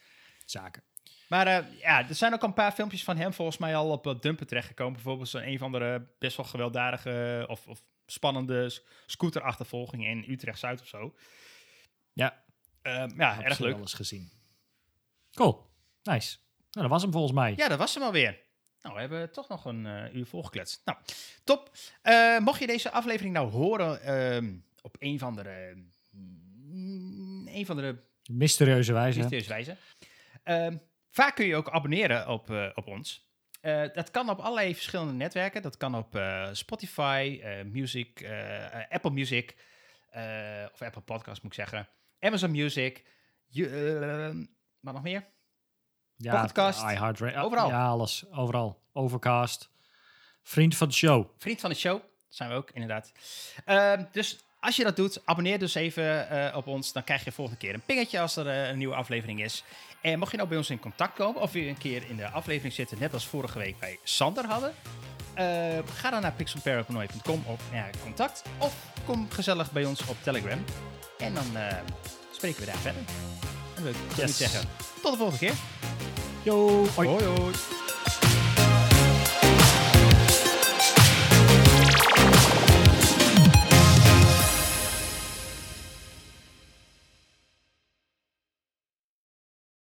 zaken. Maar eh, ja, er zijn ook een paar filmpjes van hem volgens mij al op uh, Dumpen terechtgekomen. Bijvoorbeeld zo'n een van de best wel gewelddadige of, of spannende s- scooterachtervolging in Utrecht-Zuid of zo. Ja, Eh, ja, erg leuk. eens gezien. Cool, nice. Nou, dat was hem volgens mij. Ja, dat was hem alweer. Nou, we hebben toch nog een eh, uur volgekletst. Nou, top. Eh, mocht je deze aflevering nou horen ehm, op een van de... mm, een van de Mysterieuze wijze. mysterieuze wijze. Ehm, vaak kun je ook abonneren op, eh, op ons. Eh, dat kan op allerlei verschillende netwerken. Dat kan op eh, Spotify, Music, Apple Music, of Apple Podcast moet ik zeggen, Amazon Music, je, wat nog meer? Ja, iHeartRadio. Overal. Ja, alles. Overal. Overcast. Vriend van de show. Vriend van de show zijn we ook, inderdaad. Ehm, dus als je dat doet, abonneer dus even eh, op ons. Dan krijg je volgende keer een pingetje als er eh, een nieuwe aflevering is. En mocht je nou bij ons in contact komen, of weer een keer in de aflevering zitten, net als vorige week bij Sander hadden, eh, ga dan naar pixelparapanoid.com op ja, contact. Of kom gezellig bij ons op Telegram. En dan spreken we daar verder. En dan wil ik Yes. zeggen, tot de volgende keer. Yo, hoi. hoi. hoi.